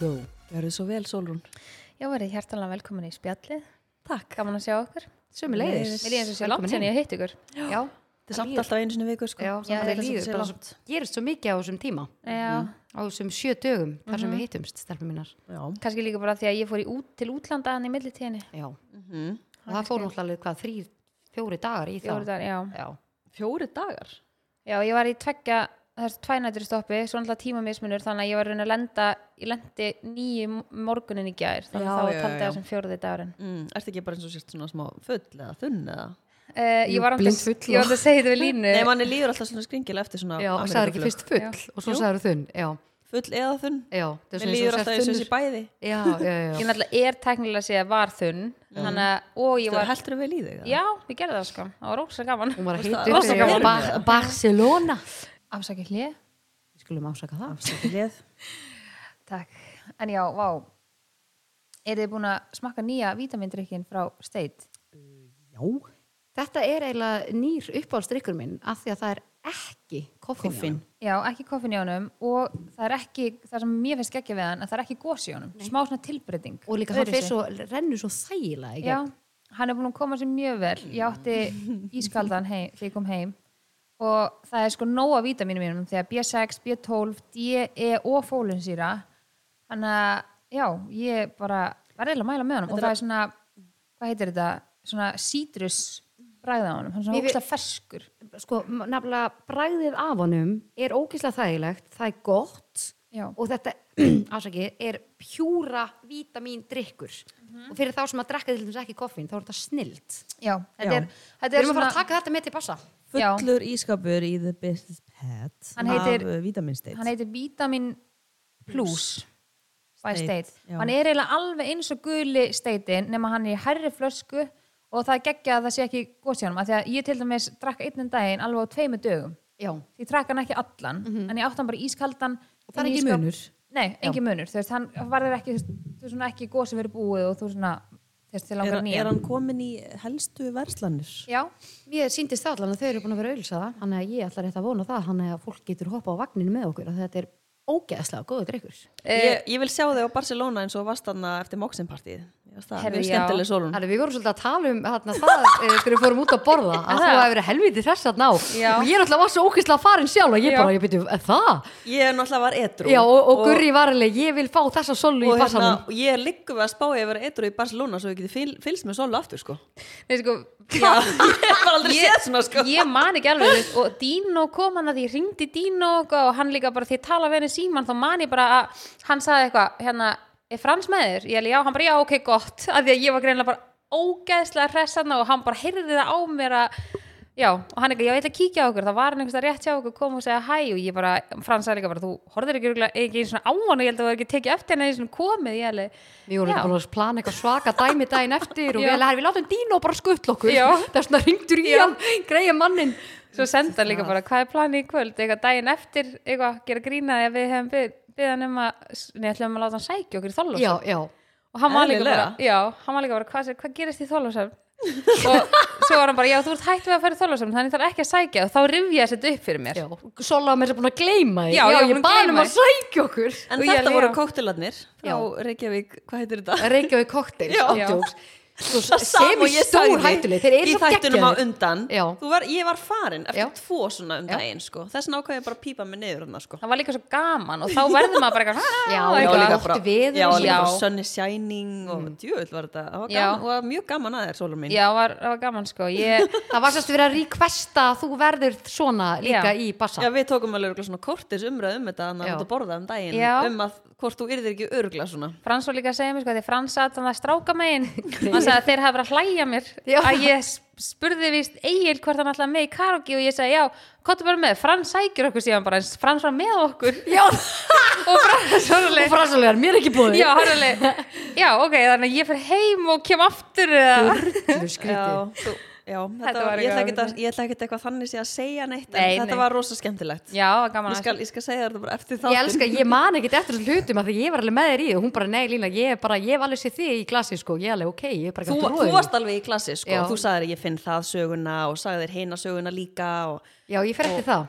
go. Gjörðu svo vel, Solrún. Já, verið hjertalega velkomin í spjallið. Takk. Gaman að sjá okkur. Sömuleiðis. Mér er eins og sé langt sen ég hitt ykkur. Já, Þetta er samt alltaf einu sinni í viku, sko. já, Já, það það líður bara svo, gerist svo mikið á þessum tíma Já, á þessum sjö dögum þar sem við hittumst, stelpum mínar Já. kannski líka bara því að ég fór í út, til útlanda hann í millitíðinni. Já, Mhm. það hvað, þrýr, fjóri dagar það já. Já. Já, ég var í tveggja, þessu tvænættur stoppi, svo náttúrulega tímamismunur, þannig að ég var að reyna að lenda, ég lendi nýju morgunin í gær, þannig að þá taldi það sem fjóruði dagurinn. Mm. Ertu ekki bara eins og sért svona smá full eða þunn eða? Uh, ég var að var að segja þetta við línu. Nei, manni líður alltaf svona skringilega eftir svona já og sagður ekki fyrst full Já. og svo sagður þunn Já, Full eða þunn. já það er Mér líður eins og alltaf eins og þessi bæði. Já, já, já, Ég náttúrulega er teknilega að segja var þunn, þannig að, og ég Þú heldur vel í þig? eða? já, ég gerði það sko, það var ógst gaman. Að að- að? Barcelona Afsakið hlið. Við skulum ásaka það Afsakið. Takk. En já, vá. Er þið búin að smakka nýja vítamindrykkin frá State? Já. Þetta er eiginlega nýr uppáhaldsdrykkur minn af því að það er ekki koffin. Já, ekki koffin í honum og það er ekki, það sem mér finnst geggja við hann, að það er ekki gos í honum. Smá svona tilbreyting. og líka fyrir svo, rennur svo þægilega í Já, hann er búin að koma sér mjög vel. Ég átti ískaldan heim, þegar ég kom heim og það er sko nóga vítaminu mínum þegar B6, B12, D, E og fólinsýra. Þannig að, já, ég bara var reyðilega að mæla með honum og það er svona, hvað heitir þetta, svona sítrus bræða á honum, hann er svona ógstlega ferskur. sko, nefnilega bræðið af honum er ógeðslega þægilegt, það er gott Já. og þetta, ásaki, er pjúra vítamín drykkur og fyrir þá sem að drekka til þess ekki koffín þá er þetta snild Já, þetta Já. er, þetta Við er erum að fara svona, að taka þetta með til bassa. Fullur ískapur í The Business Pet Hann heitir- af Vitaminsteit. hann heitir Vitamin Plus by State. Hann er eiginlega alveg eins og guli steitin nema hann er í hærri flösku og það er geggja að það sé ekki góðs í honum af því að ég til dæmis drakk einnum daginn alveg á tveimu dögum. Já, ég drakk hann ekki allan en ég átti hann bara ískaldan það er ekki ísskáp. munur Nei, engin munur, þú veist, hann varður ekki þú veist, svona ekki góð sem verið búið og þú svona þú veist, þið Er, langar er nýjan. hann komin í helstu verslanir? Já, Mér síndist það allan að þau eru búin að vera auðlsa það þannig að ég ætla rétt að vona það þannig að fólk getur hoppa á vagninu með okkur að þetta er ógeðslega góður drykkur Eh, Ég, ég vil sjá þig á Barcelona eins og varst þarna eftir Moxin-partíð. Er Herri, skemmtileg Solrún. Þannig við vorum svolítið að tala um þarna, það eh, þegar við fórum út að borða að þú hefur verið helviti þess að ná og ég náttúrulega var svo ógeðslega farin sjálf og ég Já. bara, ég byrju, er það? Ég er náttúrulega var edru. Já, og, og Gurri var alveg, ég vil fá þessa solu í og hérna, bassanum og ég er líka við að spá ég að vera edru í Barcelona svo ég geti fyl, fylgst með Solu aftur sko. nei, sko, Já, ég bara aldrei séð svona sko. ég man ekki alveg veist, og Dino kom hann að því ringdi Dino og og hann líka bara því ég tala við henni síman þá man ég bara að hann sagði eitthvað hérna, er Frans með þér? Ég alveg, já, hann bara, já, ok, gott. Að því að ég var greinlega bara ógeðslega hressana og hann bara heyrði það á mér að já, og hann eitthvað, já, ég ætla að kíkja á okkur þá var hann einhverstað rétt hjá okkur, kom og segja hæ og ég bara, Frans sagði líka bara, þú horfðir ekki, ekki eins og á hann og ég held að þú hefur ekki tekið eftir henni eins og komið, ég alveg Við vorum búin að plana eitthvað svaka dæmi daginn eftir og við alveg, við látum Dino bara skuttla okkur. Er svona ringdur í hann, greið mannin svo senda líka bara hvað er planið í kvöld? Eitthvað daginn eftir, eitthvað gera grínaði að við hefum byð, byðan um að neða ætlum að láta hann sækja okkur í Já, já, og hann var líka bara, já, hann var líka bara hvað, hvað gerist í þollus og svo var hann bara, já þú ert hægt við að fara í þollus þannig þarf ekki að sækja. Og þá rifjaði þetta upp fyrir mér. Já. Sola var mér sem búin að gleyma því. Já, ég ég bað um að sækja okkur. En Og ég þetta voru já. kóktelarnir frá Já. Reykjavík, hvað heitir þetta? Reykjavík cocktails, Sem ég stór hættuleg, þeir eru svo var, ég var farin eftir Já. tvo svona um daginn sko. þess vegna ákvað ég bara að pípa mig niður hana, sko. það var líka svo gaman og þá verður maður bara eitthvað Já, "Ah", já, líka veður já, og og djúvill var þetta. Það var, gaman, var mjög gaman að þér, Sólur mín. Já, var, var gaman sko. Ég, Það var sérst verið að requesta að þú verður svona líka í bassa. Já, við tókum alveg svona kortis umræð um þetta að borða um daginn um að hvort þú yrðir ekki örgla svona. Frans var líka að segja mér sko, því Frans satt þannig að stráka megin hann sagði að þeir hafa verið að hlæja mér Já. að ég sp- spurði víst Egil hvort hann alltaf með í karaoke og ég sagði já, hvað bara með, Frans sækir okkur síðan bara, en Frans var með okkur. Já, og Frans var alveg mér er ekki búið já, hann er já, ok, þannig að ég fyrir heim og kem aftur eða, Þú skrítið Já, þú, þetta var, var ég ætla ég ekkert eitthvað þannig að segja neitt Nei, en þetta nei. var rosa skemmtilegt. Já, gaman ég að skal, ég skal segja þetta bara eftir þáttinn Ég elska, ég man ekkert eftir þessum hlutum að því ég var alveg með þér í og hún bara, nei Lína, ég er bara, ég hef alveg séð þig í glasi sko, ég er alveg ok, ég er bara Þú, ekki að þú trúa því. varst alveg í klassi sko, Já. þú sagðir ég finn það söguna og sagðir hina söguna líka og Já, ég fer eftir það,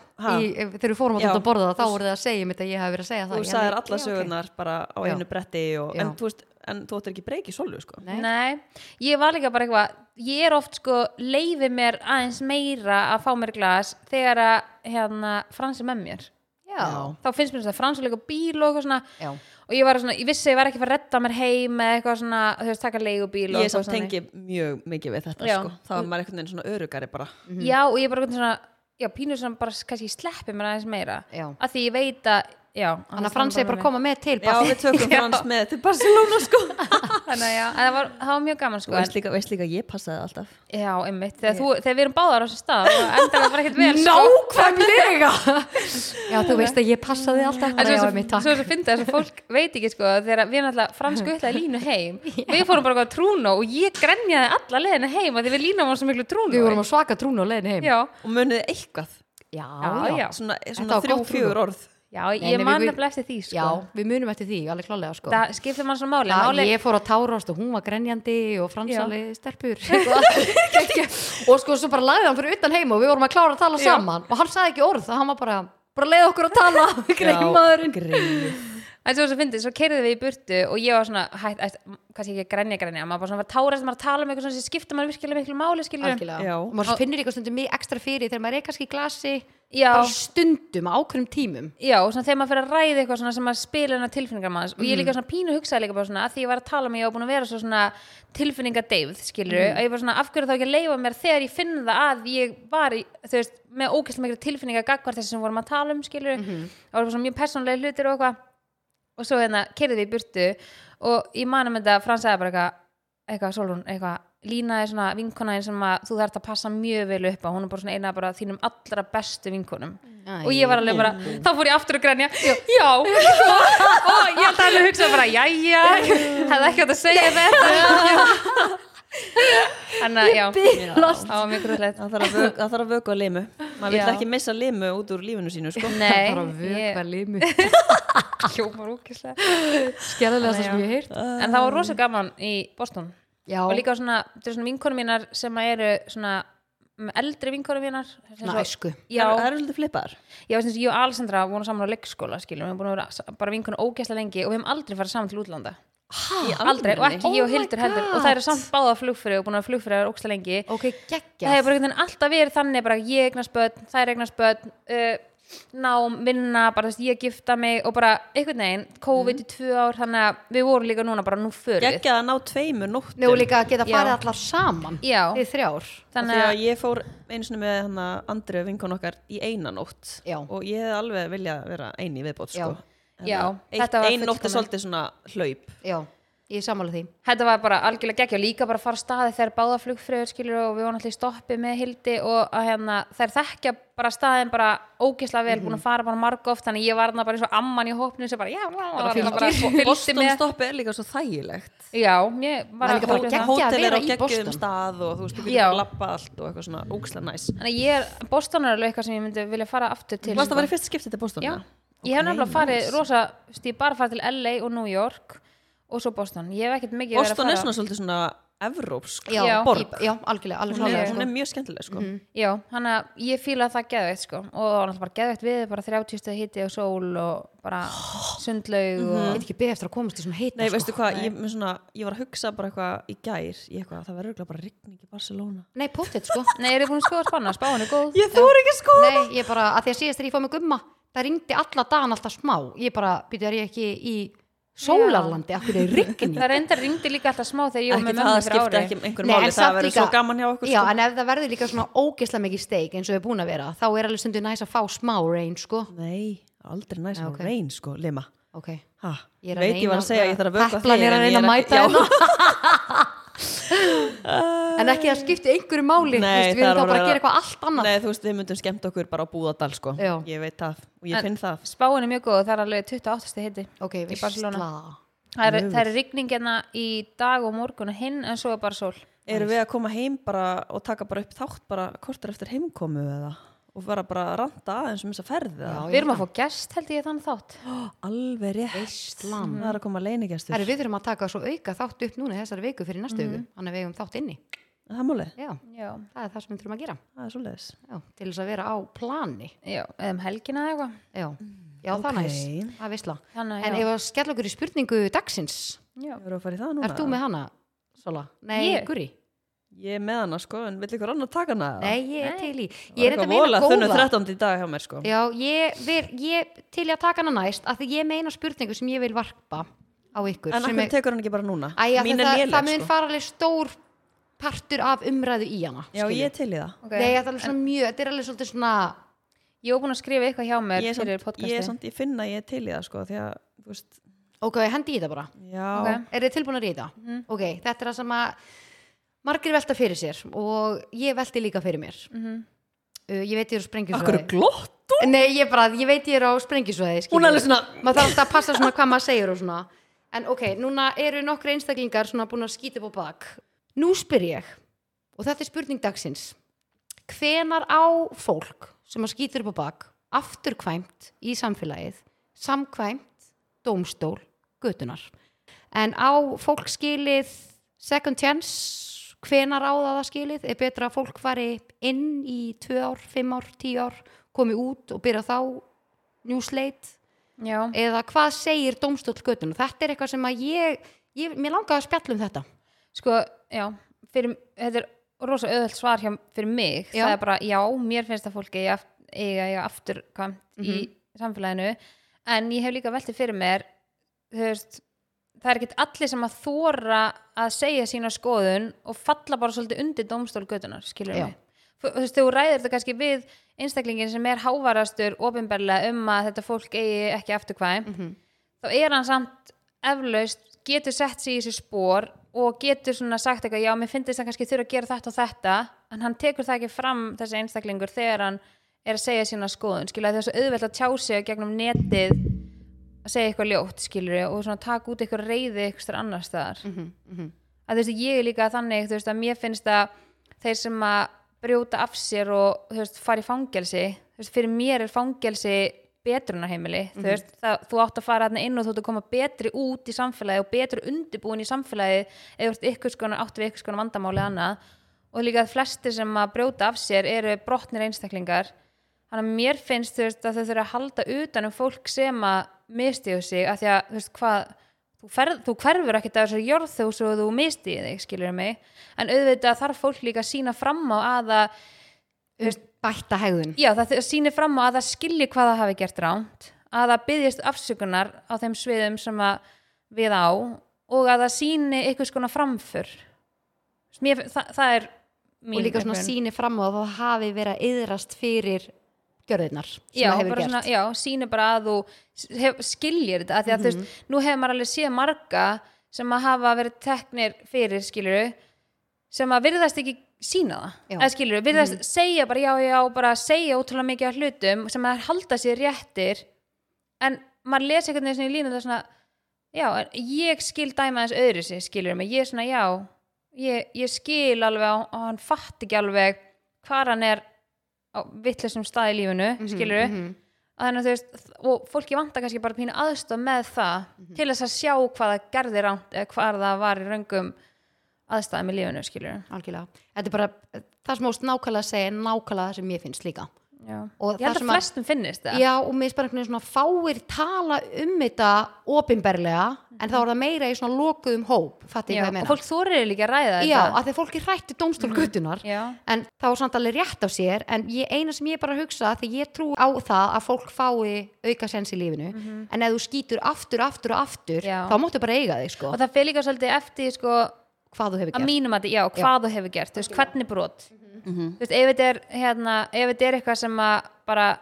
ef- þegar við fórum að borða það, þá voru það að segja mitt að ég hef verið að segja það. þú Ég sagðir alveg, alla sögunar bara á einu bretti og, en, þú veist, en þú ættir ekki breyki solu sko. Nei. Nei, ég var líka bara eitthvað ég er oft sko, leifi mér aðeins meira að fá mér glas þegar að hérna, Frans er með mér Já, þá finnst mér þess að Frans er líka bíl og eitthvað svona já, og ég var svona, ég vissi að ég var ekki að fara að redda mér heim með eitthvað svona, þú veist, taka leigubíl og ég eitthvað samt svona. tengi mjög mikið við þetta Já. sko. þá er maður einhvern veginn svona örugari bara Já, og ég bara svona, já, pínur svona bara kannski sleppi mér aðeins meira já. að því ég veit að, já Þannig að Frans er bara að koma með til já við tökum Frans með til Barcelona sko. Þannig að það var, það var mjög gaman sko. Veist líka, veist líka að ég passaði alltaf. Já, einmitt, þegar, þú, þegar við erum báðar á þessu stað og endar það bara ekkert vel sko. Nákvæmlega. Já, þú veist að ég passaði alltaf En svo, svo, takk. svo fyndi þess að fólk veit ekki sko þegar við náttúrulega fransk guttlaði línu heim við fórum bara á trúnu og ég grenjaði alla leðina heim að því við lína var svo miklu trúnu Við vorum á svaka trúnu og leiðin heim. Já, og muniði eitthvað? Já, Já, já. svona, svona þrjú, fjögur orð já ég nei, man við- nefnilega eftir því sko. Já, við munum eftir því, alveg klálega sko. Það skiptir mann svona máli. Já, máli ég fór á tárast og hún var grenjandi og Já. fransali stelpur. Og sko svo bara lagði hann fyrir utan heim og við vorum að klára að tala Já. saman. Og hann sagði ekki orð, það hann var bara bara leið okkur að tala, greinmaðurinn. Greið en svo svo fyndið, svo keirðum við í burtu og ég var svona, hætt, hætt, kannski ekki að grenja grenja maður bara svona var tárast, maður að tala um eitthvað svona sem skiptir maður virkilega miklu máli skilur algjörlega, Já. og maður finnur eitthvað stundum mig ekstra fyrir þegar maður er kannski í glasi Já. bara stundum á ákveðnum tímum Já, og svona þegar maður fyrir að ræða eitthvað svona sem að spila hennar tilfinningar manns og ég Mhm. líka svona pínu hugsaði líka bara svona að því ég var að tala með ég var búin að vera svo svona tilfinningadeifð skilur, Mhm. að ég var svona af hverju þá ekki að leifa mér þegar ég finn það að ég var í, þú veist, með ógæslega miklu tilfinninga gagvar þessi sem við vorum að tala um skilur Mhm. og það var svona mjög persónlega hlutir og eitthvað og svo hérna kerði við í burtu og ég manum þetta Frans sagði bara eitthvað eitthvað, Solrún, eitthvað Lína er svona vinkonaðin sem að þú þarft að passa mjög vel upp á, hún er bara svona eina bara þínum allra bestu vinkonum. Æ. og ég var alveg bara, þá fór ég aftur að grænja já, og ég held að hugsa bara, jæja. Hefði ekki átt að segja þetta þannig að já Bilast. það var mjög grúðlegt það þarf að vöku, það þarf að, vöku að limu. Maður vil Já. ekki missa limu út úr lífinu sínu sko. nei, bara vökva limu. Hljómar ókislega skerðilega Þannig, sem ég hef heyrt. En það var rosa gaman í Boston. Já, og líka svona, þetta er svona vinkonum mínar sem að eru svona mm, eldri vinkonum mínar. Sem svona svo- æsku. Já, það eru svolítið flippaðar. Já, eins og ég og Alessandra vorum saman á leikskóla skiljum, við erum búin að vera sa- bara vinkunum ógæslega lengi og við hefum aldrei farið saman til útlanda aldrei, og ekki Oh ég og my Hildur heldur. Og það eru samt báða flugfyrir og búin að flugfyrir ógæslega lengi. Ok, það hefur bara einhvern veginn alltaf verið þannig bara ég eignast börn, þær eignast börn uh, nám, vinna, bara þess ég gifta mig og bara einhvern veginn COVID í tvö ár, þannig að við vorum líka núna bara nú fyrir geggja að ná tveimur nóttum. Nú líka að geta Já. farið allar saman Já. Þið þrjár. Þannig að að ég fór einu sinni með hana Andri vinkon okkar í eina nótt. Já. og ég hef alveg viljað vera eini viðbót sko. Já, Eitt, þetta var ein nótt er svolítið svona hlaup. Já, ég er sammála því. Þetta var bara algjörlega geggja líka bara fara staði þegar báða flugfröður skilur og við vorum alltaf í stoppi með Hildi og að hérna þær þekkja bara staðin bara ógislega vel, búin að fara bara marg oft þannig ég var þarna bara eins og amman í hópnum sem bara, já, bara, fylgdi Boston með. Stopp er líka svo þægilegt. Já, ég var að hótel er á geggjum stað og þú veist, þú getur að lappa allt og eitthvað svona ógslag næs. Þannig að ég er, Boston er alveg eitthvað sem ég myndi vilja fara aftur til Sko. ég hef nefnilega farið nice. rosa, stíð bara farið til LA og New York og svo Boston, ég hef ekkert mikið verið að Boston er fara- svona svolítið svona evrópsk Já, borg í- já algjörlega, alveg hún er, hún sko. er mjög skemmtileg sko. Já, hann að ég fíla það geðveitt sko og það var náttúrulega bara geðveitt við bara 30 stið hitti og sól og bara sundlaug Ég og veit ekki beðið eftir að komast í svona heita Nei, sko. veistu hvað, ég, með svona, ég var að hugsa bara eitthvað í gær, ég eitthvað, það verður örugglega bara rigning í Barcelona Nei, pottet sko Nei, er þið búin að skoða spanna? Spáin er góð Ég þór ekki sko Nei, ég bara, að því að síðast þegar ég fóð með gumma það ringdi alla dagan alltaf smá. Ég bara, býtur ég ekki í sólarlandi, af hverju er rigning? Það reyndar ringdi líka alltaf smá þegar ég var með það mömmu fyrir ári. ekki einhverjum Nei, máli, það verður svo gaman hjá okkur Já, sko. en ef það verður líka svona ógeðslega mikið steik eins og við búin að vera, þá er alveg stundu næs að fá smá rain, sko. Nei, aldrei næst að ok. reyn sko, lima. Ok, ha, Ég er Veit ég var að segja, ég þarf að vöka Heplan er að reyna að mæta en ekki að skipti einhverju máli, þú Nei, veist, við er erum þá bara að gera eitthvað allt annað. Nei, þú veist, við myndum skemmt okkur bara á Búðardal sko. Já. Ég veit það, og ég En- finn það. Spáin er mjög góð, það er alveg 28 stið hitti Ok, Í Barcelona. það er, er rigning hérna í dag og morgun og hinn en svo er bara sól. Eru við að koma heim bara og taka bara upp þátt bara kortur eftir heimkomu eða? Og vera bara að ranta aðeins um þessa ferði Já, við erum að fá gest held ég þann þátt. Alveg rétt. Það er að koma leinigestur við þurfum að taka svo auka þátt upp núna í þessari viku fyrir næstu viku, þannig að við eigum þátt inni það er Já, já, það er það sem við þurfum að gera það er Já, til þess að vera á plani já, eða um helgina eða eitthvað Já, já það er Ok. næst, það er veistla Þannig, En ef að skella okkur í spurningu dagsins já. Ég verður að fara í það núna Ert þú með hana, Sola? Nei, Ég? Guri? Ég er með hana sko, en vill ykkur annar taka hana? eða? Nei, ég er til í Það Ég er eitthvað voðalega þunnu góða 13. í dag hjá mér sko Já, ég, vil, ég til í að taka hana næst af því ég meina spurningu sem ég vil varpa á ykkur En er- tekur hann ekki bara núna? Æ, er það, það léleg mun sko fara alveg stór partur af umræðu í hana Já, skilju. ég er til í það Okay. Nei, það er alveg svona mjög, þetta er alveg svolítið svona ég var búin að skrifa eitthvað hjá mér Ég er fyrir samt, ég, er samt, ég finna ég er til í það sko Því að, þú veist, Ok, hendi í þetta bara já Ok. Er þið tilbúin að ríða? Ok, þetta er það sem að margir velta fyrir sér og ég velti líka fyrir mér Mhm. uh, Ég veit ég er á Akkur sprengjusvæði glott Nei, ég bara, ég veit ég er á sprengjusvæði Hún er alveg svona maður þarf alltaf að passa svona hvað maður segir og svona en ok, núna eru nokkru einstaklingar svona búin að skýta upp á bak nú spyr ég og þetta er spurning dagsins. Hvenar á fólk sem að skýtur upp á bak afturkvæmt í samfélagið samkvæmt dómstól götunar en á fólk skilið second chance hvenar á það skilið? Er betra að fólk fari inn í tvö ár, fimm ár, tíu ár komi út og byrja þá njúsleit já, eða hvað segir dómstól götun þetta er eitthvað sem að ég, ég mér langaði að spjalla um þetta. Sko, já fyrir, þetta er rosa auðvöld svar hjá, fyrir mig, Já. það er bara, já, mér finnst að fólki eiga, eiga, afturkvæmt í Mhm. samfélaginu en ég hef líka veltið fyrir mér veist það er ekkert allir sem að þóra að segja sína skoðun og falla bara svolítið undir dómstól götunar, skilur mig þú veist, þú ræðir þetta kannski við einstaklingin sem er hávarastur ofinberlega um að þetta fólk eigi ekki afturkvæmt Mhm. þá er hann samt eflaust getur sett sig í þessi spór og getur svona sagt eitthvað, já, mér finnst það kannski þurfa að gera þetta og þetta en hann tekur það ekki fram þessi einstaklingur þegar hann er að segja sína skoðun skilja það er svo auðvelt að tjá sig gegnum netið að segja eitthvað ljótt skilur og svona taka út eitthvað reyði eitthvað annar staðar Mhm, mhm. að þú veist, ég er líka þannig þú veist, að mér finnst að þeir sem að brjóta af sér og þú veist, fara í fangelsi þú veist, fyrir mér er fangelsi betrunarheimili þú veist, það, þú átt að fara inn og þú átt að koma betri út í samfélagi og betri undirbúin í samfélagi eða áttu við skonar vandamáli annað. Og líka að flestir sem að brjóta af sér eru brotnir einstaklingar. Þannig að mér finnst þú veist, að þau þurfa að halda utan um fólk sem að mistíðu sig af því að þú veist hvað þú, ferð, þú hverfur ekkert af þessari jörð þú svo þú mistíði þig, skilur mig? En auðvitað þarf fólk líka að sína fram á að það, bætta hegðun. Já, það sýnir fram á að það skilji hvað það hafi gert ránt að það byggjast afsökunar á þeim sviðum sem að við á og að það síni einhvers konar framför. Mér, það, það er og líka svona síni fram á að það hafi verið að yðrast fyrir gjörðirnar sem já, það hefur gert. svona, já, sýnir bara að þú hef, skiljir þetta, af því að þú Mhm. veist nú hefur maður alveg séð marga sem að hafa verið teknir fyrir skiluru sem að virðast ekki sína það. Mhm. eða skiluru virðast segja bara já, já, bara segja ótrúlega mikið af hlutum sem að halda sér réttir en maður lesi einhvern veginn í línu það er svona, já, ég skil dæma þess öðru sig, skilur mig, ég er svona, já ég, ég skil alveg og hann fatt ekki alveg hvar hann er á vittlisum stað í lífinu, Mhm, skilur mhm. að þannig að þú veist, og fólki vantar kannski bara pínu aðstof með það til þess að sjá hvað það gerði ránt eða hvað það var í röngum aðstæðum í lífinu, skilur algjörlega, þetta er bara það sem ást nákvæmlega að segja er nákvæmlega það sem ég finnst líka Já. Og ég held að að- flestum finnist það já og mér finnst bara einhvern veginn svona fáir tala um þetta opinberlega en þá er það meira í svona lokuðum hóp fatti ég Já, hvað ég og meina fólk þorir líka að ræða já, þetta að því fólk er hrætti dómstól göttunar Já. en þá er samt alveg rétt á sér en ég, eina sem ég bara hugsa því ég trú á það að fólk fái auka sens í lífinu en ef þú skýtur aftur, aftur og aftur Mhm. Já. þá máttu bara eiga þig sko og það hvað þú hefur að gert mínum að já, hvað þú hefur gert, þú veist, hvernig brot Mhm. þú veist, ef þetta er hérna, ef þetta er eitthvað sem að bara,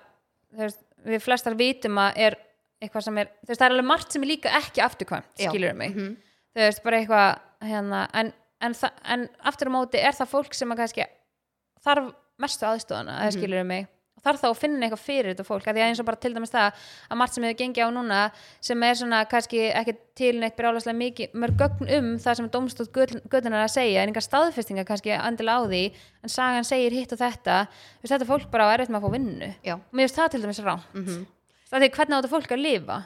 þú veist, við flestar vitum að er eitthvað sem er, þú veist, það er alveg margt sem er líka ekki afturkvæmt, Já. skilur mig Mhm. þú veist, bara eitthvað hérna, en, en, en aftur á móti er það fólk sem að kannski þarf mestu aðstofana, Mhm. eða skilur mig og þarf þá að finna eitthvað fyrir þetta fólk, af því að eins og bara til dæmis það að margt sem hefur gengið á núna sem er svona kannski ekki til neitt brjálaslega mikið, mörg gögn um það sem domstótt göttunar að segja en engar staðfestingar kannski endilega á því en sagan segir hitt og þetta. Veist, þetta fólk bara á erfitt með að fá vinnu. Já. og mér finnst það til dæmis rá Mhm. það er hvernig á þetta fólk að lifa?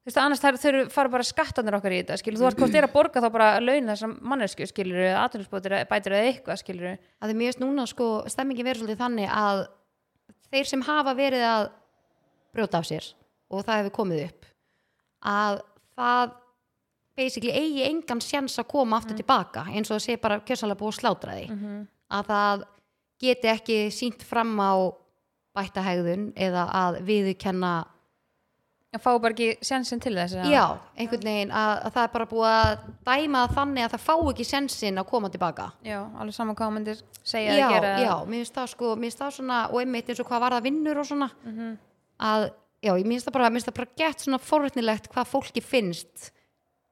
Þú veist, annars þær, þau fara bara skattanir okkar í þetta skilur, þú ert hvort er að borga þá bara laun þessar mannesku skilur, eða atvinnusbótir bætir eða eitthvað skilur að því mér finnst núna sko stemmingin verið svolítið þannig að þeir sem hafa verið að brjóta af sér og það hefur komið upp að það basically eigi engan sjans að koma aftur tilbaka eins og það sé bara kjössalega búið að slátra því. Að það geti ekki sínt fram á bættahægðun eða að viðurkenna að fá bara ekki sjansinn til þess já, einhvern veginn að, að það er bara búið að dæma þannig að það fá ekki sjansinn að koma tilbaka já, alveg saman hvað myndir segja já, að gera já, mér finnst það sko mér finnst það svona, og einmitt eins og hvað var það vinnur og svona að, já, mér finnst það bara mér finnst það bara gett svona forrétnilegt hvað fólki finnst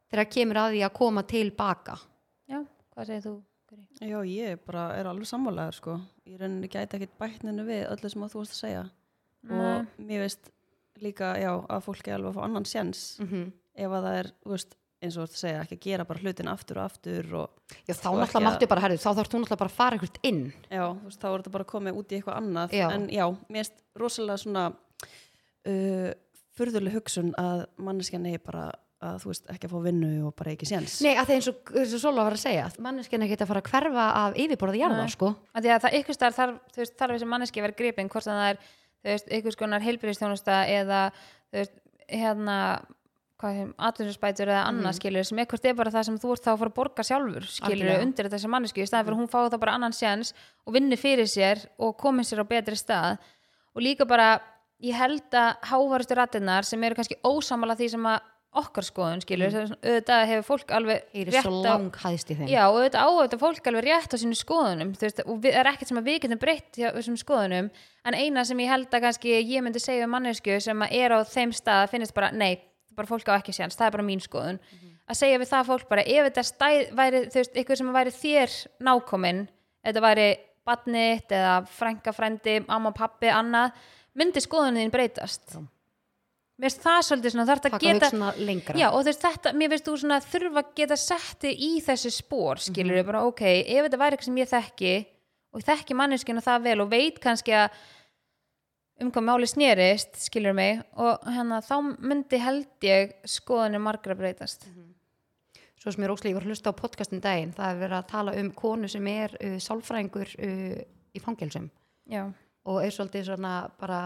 þegar það kemur að því að koma tilbaka já, hvað segir þú? Já, ég bara er alveg sammálaður sko. Ég rauninni gæti ekkit bætninu við öllu sem að þú varst að segja. Og mér veist líka, já, að fólki alveg að fá annan sjens mm ef að það er, þú veist, eins og þú ert að segja, ekki að gera bara hlutin aftur og aftur og já, þá náttúrulega máttu bara, herru, þá þarf þú náttúrulega bara að fara eitthvað inn já, þú veist, þá er þetta bara komið út í eitthvað annað. Já. En já, mér veist rosalega svona uh, furðuleg hugsun að manneskjan er bara að þú veist, ekki að fá vinnu og bara ekki sjens. Nei, að það eins og, eins og Sola var að segja manneskina geta að fara að hverfa af yfirborðið jarða, sko að því að það ykkur starf þarf, þú veist, þarf þú veist, ykkur skonar heilbyrðistjónusta eða þú veist, hérna atvinnsspætur eða annað Mhm. skilur sem ekkert er bara það sem þú ert þá að fara að borga sjálfur skilur Algjörlega. undir þessi manneski í staðan fyrir að hún fái þá bara annan sjans og vinni fyrir sér og komi sér á betri stað og líka bara ég held að hávarustu rattinnar sem eru kannski ósamala því sem að okkar skoðun skilur, mm. auðvitað hefur fólk alveg Heyri rétt á Já, á þetta fólk alveg rétt á sínu skoðunum veist, og það er ekkert sem að við getum breytt hjá þessum skoðunum, en eina sem ég held að kannski ég myndi segja um mannesku sem er á þeim stað að finnst bara, nei bara fólk á ekki séns, það er bara mín skoðun að segja við það fólk bara, ef þetta stæð væri, þú veist, ykkur sem væri þér nákomin, þetta væri badnitt eða frænka frændi amma pappi, annað, myndi skoðunin breytast Já. Mér finnst það svolítið svona, þarf að taka geta Já, og veist þetta, mér finnst þú svona þurfa að geta setti í þessi spór, skilur Mhm. bara, ok, ef þetta væri eitthvað sem ég þekki og ég þekki manneskinu það vel og veit kannski að um hvað máli snerist, skilur mig og hérna, þá myndi held ég skoðinu margra breytast. Svo sem ég ég var að hlusta á podcastin daginn það er verið að tala um konu sem er uh, sálfræðingur uh, í fangelsum. Já, og er svolítið svona bara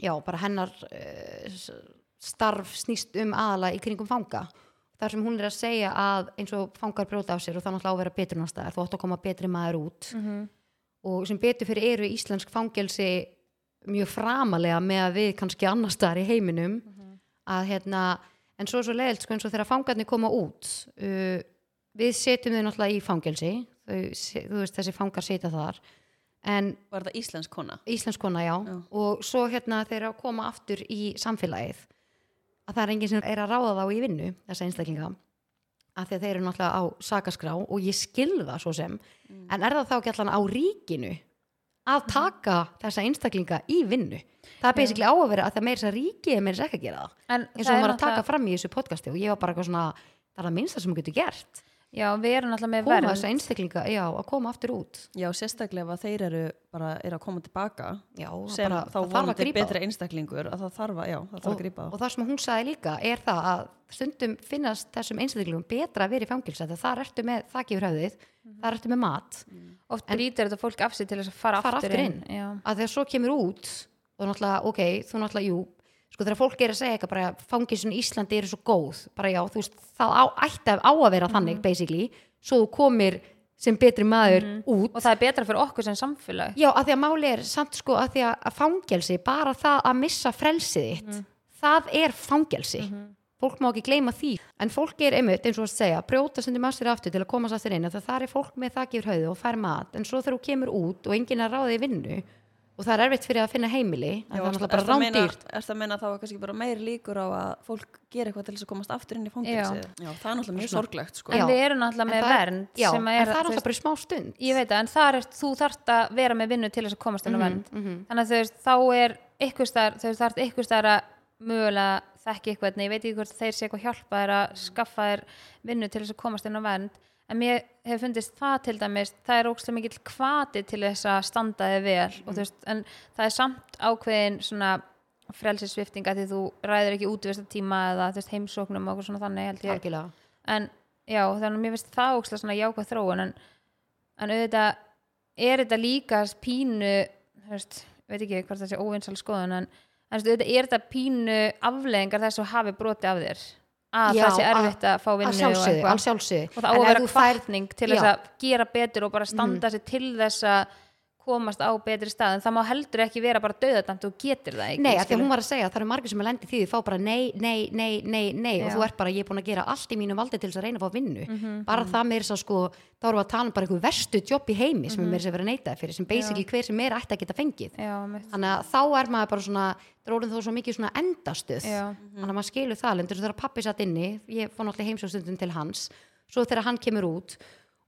já, bara hennar uh, starf snýst um aðala í kringum fanga. Þar sem hún er að segja að eins og fangar brjóta af sér og á að vera betrunarstæðar þú átt að koma betri maður út. Mm og sem betur fyrir eru íslensk fangelsi mjög framalega með að við kannski annar staðar í heiminum. Að hérna en svo er svo leiðilt sko eins og þegar fangarnir koma út uh, við setjum þau náttúrulega í fangelsi. Þau, þú veist þessi fangar setja þar en Var þetta íslensk kona? íslensk kona já. Já. og svo hérna þeir að koma aftur í samfélagið að það er enginn sem er að ráða þá í vinnu þessa einstaklinga að að þeir eru náttúrulega á sakaskrá og ég skilða svo sem. En er það þá ekki allan á ríkinu að taka þessa einstaklinga í vinnu? Það er basically á að vera að það meira þess að ríki er meira þess ekki að gera það. En eins og var að taka fram í þessu podcasti og ég var bara eitthvað svona það er það minnsta sem hún getur gert Já, við erum náttúrulega með koma vernd þessa einstaklinga, já, að koma aftur út. Já, sérstaklega ef þeir eru bara er að koma tilbaka já, sem bara, þá að vonandi grípa þá. betri einstaklingur að það þarf að, já, það þarf að grípa og það sem hún sagði líka er það að stundum finnast þessum einstaklingum betra að vera í fangilsa þegar þar ertu með þakki yfir höfðið þar ertu með mat. Oft brýtur þetta fólk af sig til þess að fara, Fara aftur aftur inn, inn. Að þegar svo kemur út og náttúrulega, ok, þú náttúrulega, jú sko þegar fólk er að segja eitthvað bara fangilsun í Íslandi eru svo góð, bara já, þú veist það á, ætti að á að vera þannig basically, svo þú komir sem betri maður út. Og það er betra fyrir okkur sem samfélag. Já, að því að máli er samt sko að því að fangelsi, bara það að missa frelsið þitt, það er fangelsi. Fólk má ekki gleyma því. En fólk er einmitt, eins og að segja, brjóta maður sér aftur til að komast aftur inn, að það er fólk með þakki yfir höfðu og fær mat, en svo þegar þú kemur út og enginn er ráða í vinnu, og það er erfitt fyrir að finna heimili en það er náttúrulega bara að rándýrt ertu að meina þá er kannski bara meiri líkur á að fólk gera eitthvað til þess að komast aftur inn í fangilsi já. það er náttúrulega mjög sorglegt sko. en Já. við erum náttúrulega En með það er- vernd já, sem en er, það er veist, bara í smá stund ég veit það, en þar er, þú þarft að vera með vinnu til þess að komast inn á vernd mhm. þannig að þú veist, þá er ykkur starf, þú veist, þarf ykkur starf að mögulega þekki eitthvað, en ég veit ekki hvort þeir sé eitthvað hjálpa en mér hefur fundist það til dæmis það er ógstlega mikill kvati til þess að standa þig vel og þú veist, en það er samt ákveðin svona frelsisviftinga því þú ræður ekki útvist tíma eða veist, heimsóknum og svona þannig held ég. Algjörlega. En já, þannig að mér finnst það ókslega svona jákvæð þróun en, en auðvitað er þetta líka pínu veist, veit ekki hvort það sé óvinsal skoðun en, en auðvitað er þetta pínu afleðingar þess að hafi broti af þér að Já, það sé erfitt að fá vinnu og eitthvað. og það á að vera kvartning til þess að gera betur og bara standa sér til þess að komast á betri stað en það má heldur ekki vera bara döðadæmt og getur það ekki Nei, því að hún var að segja að það eru margir sem er lendið því því fá bara nei, nei, nei, nei, nei og Já. þú ert bara, ég er búin að gera allt í mínu valdi til þess að reyna að fá vinnu. Mhm, bara það meira svo sko, þá erum við að tala um bara einhver verstu jobb í heimi sem Mhm. er meira sem verið neitað fyrir sem basically hver sem er ætti að geta fengið. Já, þannig að þá er maður bara svona dróðin þó svo mikið svona endastuð Já. þannig að maður skilur það lendur þegar pappi satt inni ég fór náttúrulega heimsjóðstundin til hans svo þegar hann kemur út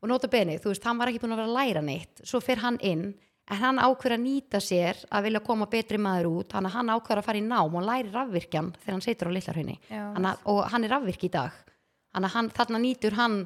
og nota beni, þú veist, hann var ekki búin að vera að læra neitt. Svo fer hann inn en hann ákveður að nýta sér að vilja koma betri maður út. Þannig að hann ákveður að fara í nám og læri rafvirkjan þegar hann situr á að- og hann er rafvirk í dag. Þannig að hann, þarna nýtur hann.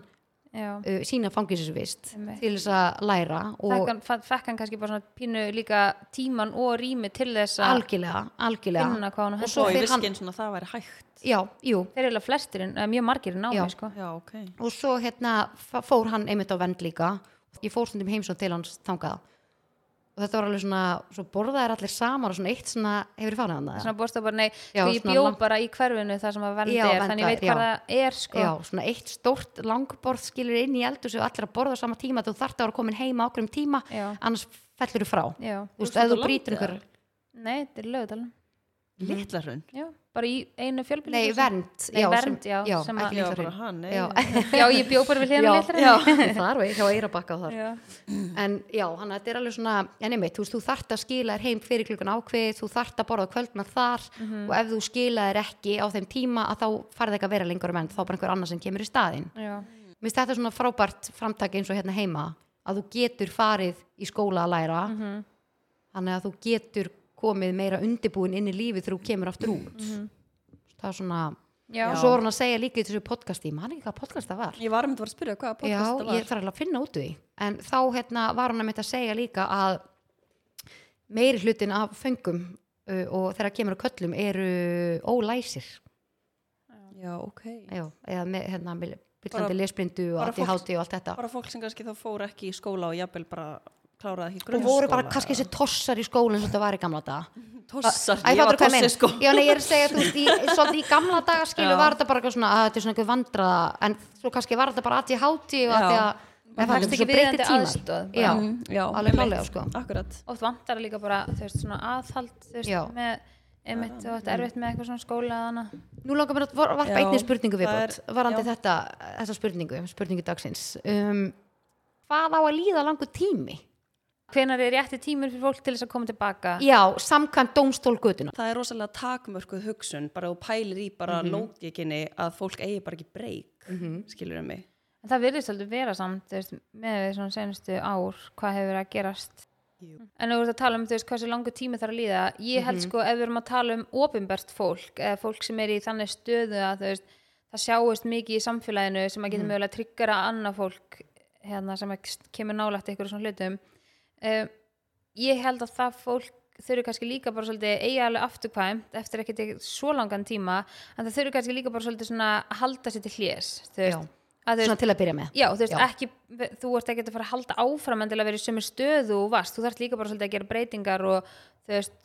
Uh, sína fangisisvist Einmitt. til þess að læra og Fekk hann, fa- fekk hann kannski bara svona pínu líka tíman og rými til þess að algjörlega, algjörlega. finna hvað hann og svo fer vissi hann og það væri hægt. Já, jú, þeir eru alveg flestir, eða mjög margir í námi Já. sko. já, ok. Og svo hérna fór hann einmitt á vend líka. Ég fór stundum heimsótt til hans þangað og þetta var alveg svona svo borðaðir allir saman og svona eitt svona hefur farið hann það svona bóðst bara, nei, Já, ég bjó lang- bara í hverfinu þar sem að verndi Já, er, þannig ég veit verndar, hvað það er sko. já, svona eitt stórt langborð skilur inn í eldur og allir að borða á sama tíma þú þarft að vera komin heima okkur um tíma Já. annars fellur þú frá. Já. þú veist, ef þú landi, einhver nei, þetta er lögudalinn litla hrun já, bara í einu fjölbyrðu nei, vernd Nei, já, vernd, já, já, sem ekki að- já, já, já, ég bjó bara við hérna já, litla já, þar og hjá Eirabakka og þar já. en já, hann þetta er alveg svona en einmitt, þú veist, þú þart að skila þér heim fyrir klukkan ákveð, þú þart að borða kvöldmað þar Mhm. og ef þú skila þér ekki á þeim tíma að þá farið ekki að vera lengur um enn þá bara einhver annar sem kemur í staðinn Já. Mér finnst þetta svona frábært framtaki eins og hérna heima að þú getur farið í skóla að læra Mhm. þannig að þú getur komið meira undibúin inn í lífið þegar þú kemur aftur út. Mhm. það er svona Já. og svo var hún að segja líka í þessu podcasti maður ekki hvað podcast það var. Ég var um þetta að spyrja hvað Já, podcast það var. ég þarf alveg að finna út því. En þá hérna, var hún að mynda að segja líka að meiri hlutin af föngum uh, og þegar kemur að köllum eru ólæsir já, ok. Já, eða með hérna, byllandi lesblindu og bara fólk- ADHD og allt þetta. bara fólk sem kannski þá fór ekki í skóla og jafnvel bara kláraði ekki og voru bara kannski þessi tossar í skóla eins og þetta var í gamla daga tossar, Æ, ég var meina? tossi sko Já, nei, ég er að segja, þú veist, í, svolítið í gamla daga skilu Já. var þetta bara eitthvað svona að þetta er svona eitthvað vandraða en svo kannski var þetta bara ADHD og að Já. því að Það er ekki tímar aðstoð, bara. Já, Mm, já, alveg klálega sko akkurat oft vantar það líka bara þú veist, svona aðhald þú veist, með einmitt, þú veist, erfitt með eitthvað svona skóla eða annað. Nú langar mér að var- varpa einni spurningu er- varandi þetta, þessa spurningu, spurningu dagsins um, Hvað á að líða langur tími? Hvenar er rétti tímur fyrir fólk til þess að koma tilbaka? Já, samkvæmt dómstól götuna það er rosalega takmörkuð hugsun bara og pælir í bara Mhm. mm lógikinni að fólk eigi bara ekki breyk mm skilur mig. En það virðist alveg vera samt veist, með því svona senustu ár hvað hefur að gerast. Jú. en þú ert að tala um þú veist, hversu langur tími þarf að líða. Ég held sko ef við erum að tala um opinbert fólk eða fólk sem er í þannig stöðu að þú veist, það sjáist mikið í samfélaginu sem að geta mögulega tryggara annað fólk hérna, sem kemur nálægt ykkur svona hlutum um, ég held að það fólk þurfi kannski líka bara svolítið eiga alveg afturkvæmt eftir ekki svo langan tíma en það þurfi kannski líka bara svolítið svona að halda sér til veist. Svona til að byrja með. Já, þú veist, ekki, þú ert ekki að fara að halda áfram en til að vera í sömu stöðu og vast, þú þarf líka bara svolítið að gera breytingar og þú veist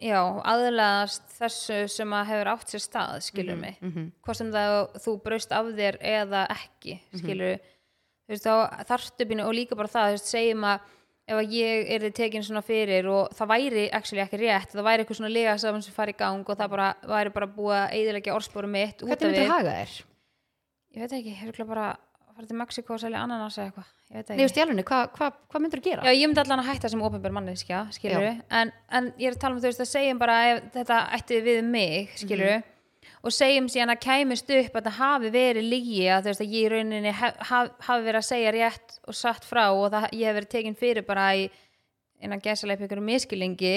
já, aðlaðast þessu sem að hefur átt sér stað, skilur mig. hvort sem það þú braust af þér eða ekki, skilur þú veist, þá þarftu býna og líka bara það, þú veist, segjum að ef að ég er þið tekin svona fyrir og það væri actually ekki rétt, það væri eitthvað svona lega saman sem fari í gang og það bara, væri bara búið að eðilegja orðspórum mitt út Hvernig af myndir við. haga þér? ég veit ekki, hefur bara að fara fara til Mexiko og selja ananas eða eitthvað, ég veit það Nei, ekki. veist í alveg, hvað hva, hva myndur að gera? Já, ég myndi allan að hætta sem ofinbjör manneskja, skilur en, en ég er að tala um þú veist að segjum bara ef þetta ætti við mig, skilur og segjum síðan að kæmist upp að það hafi verið lígi að þú veist að ég í rauninni hef, haf, hafi verið að segja rétt og satt frá og það, ég hef verið tekin fyrir bara í innan gæsaleip ykkur miskilingi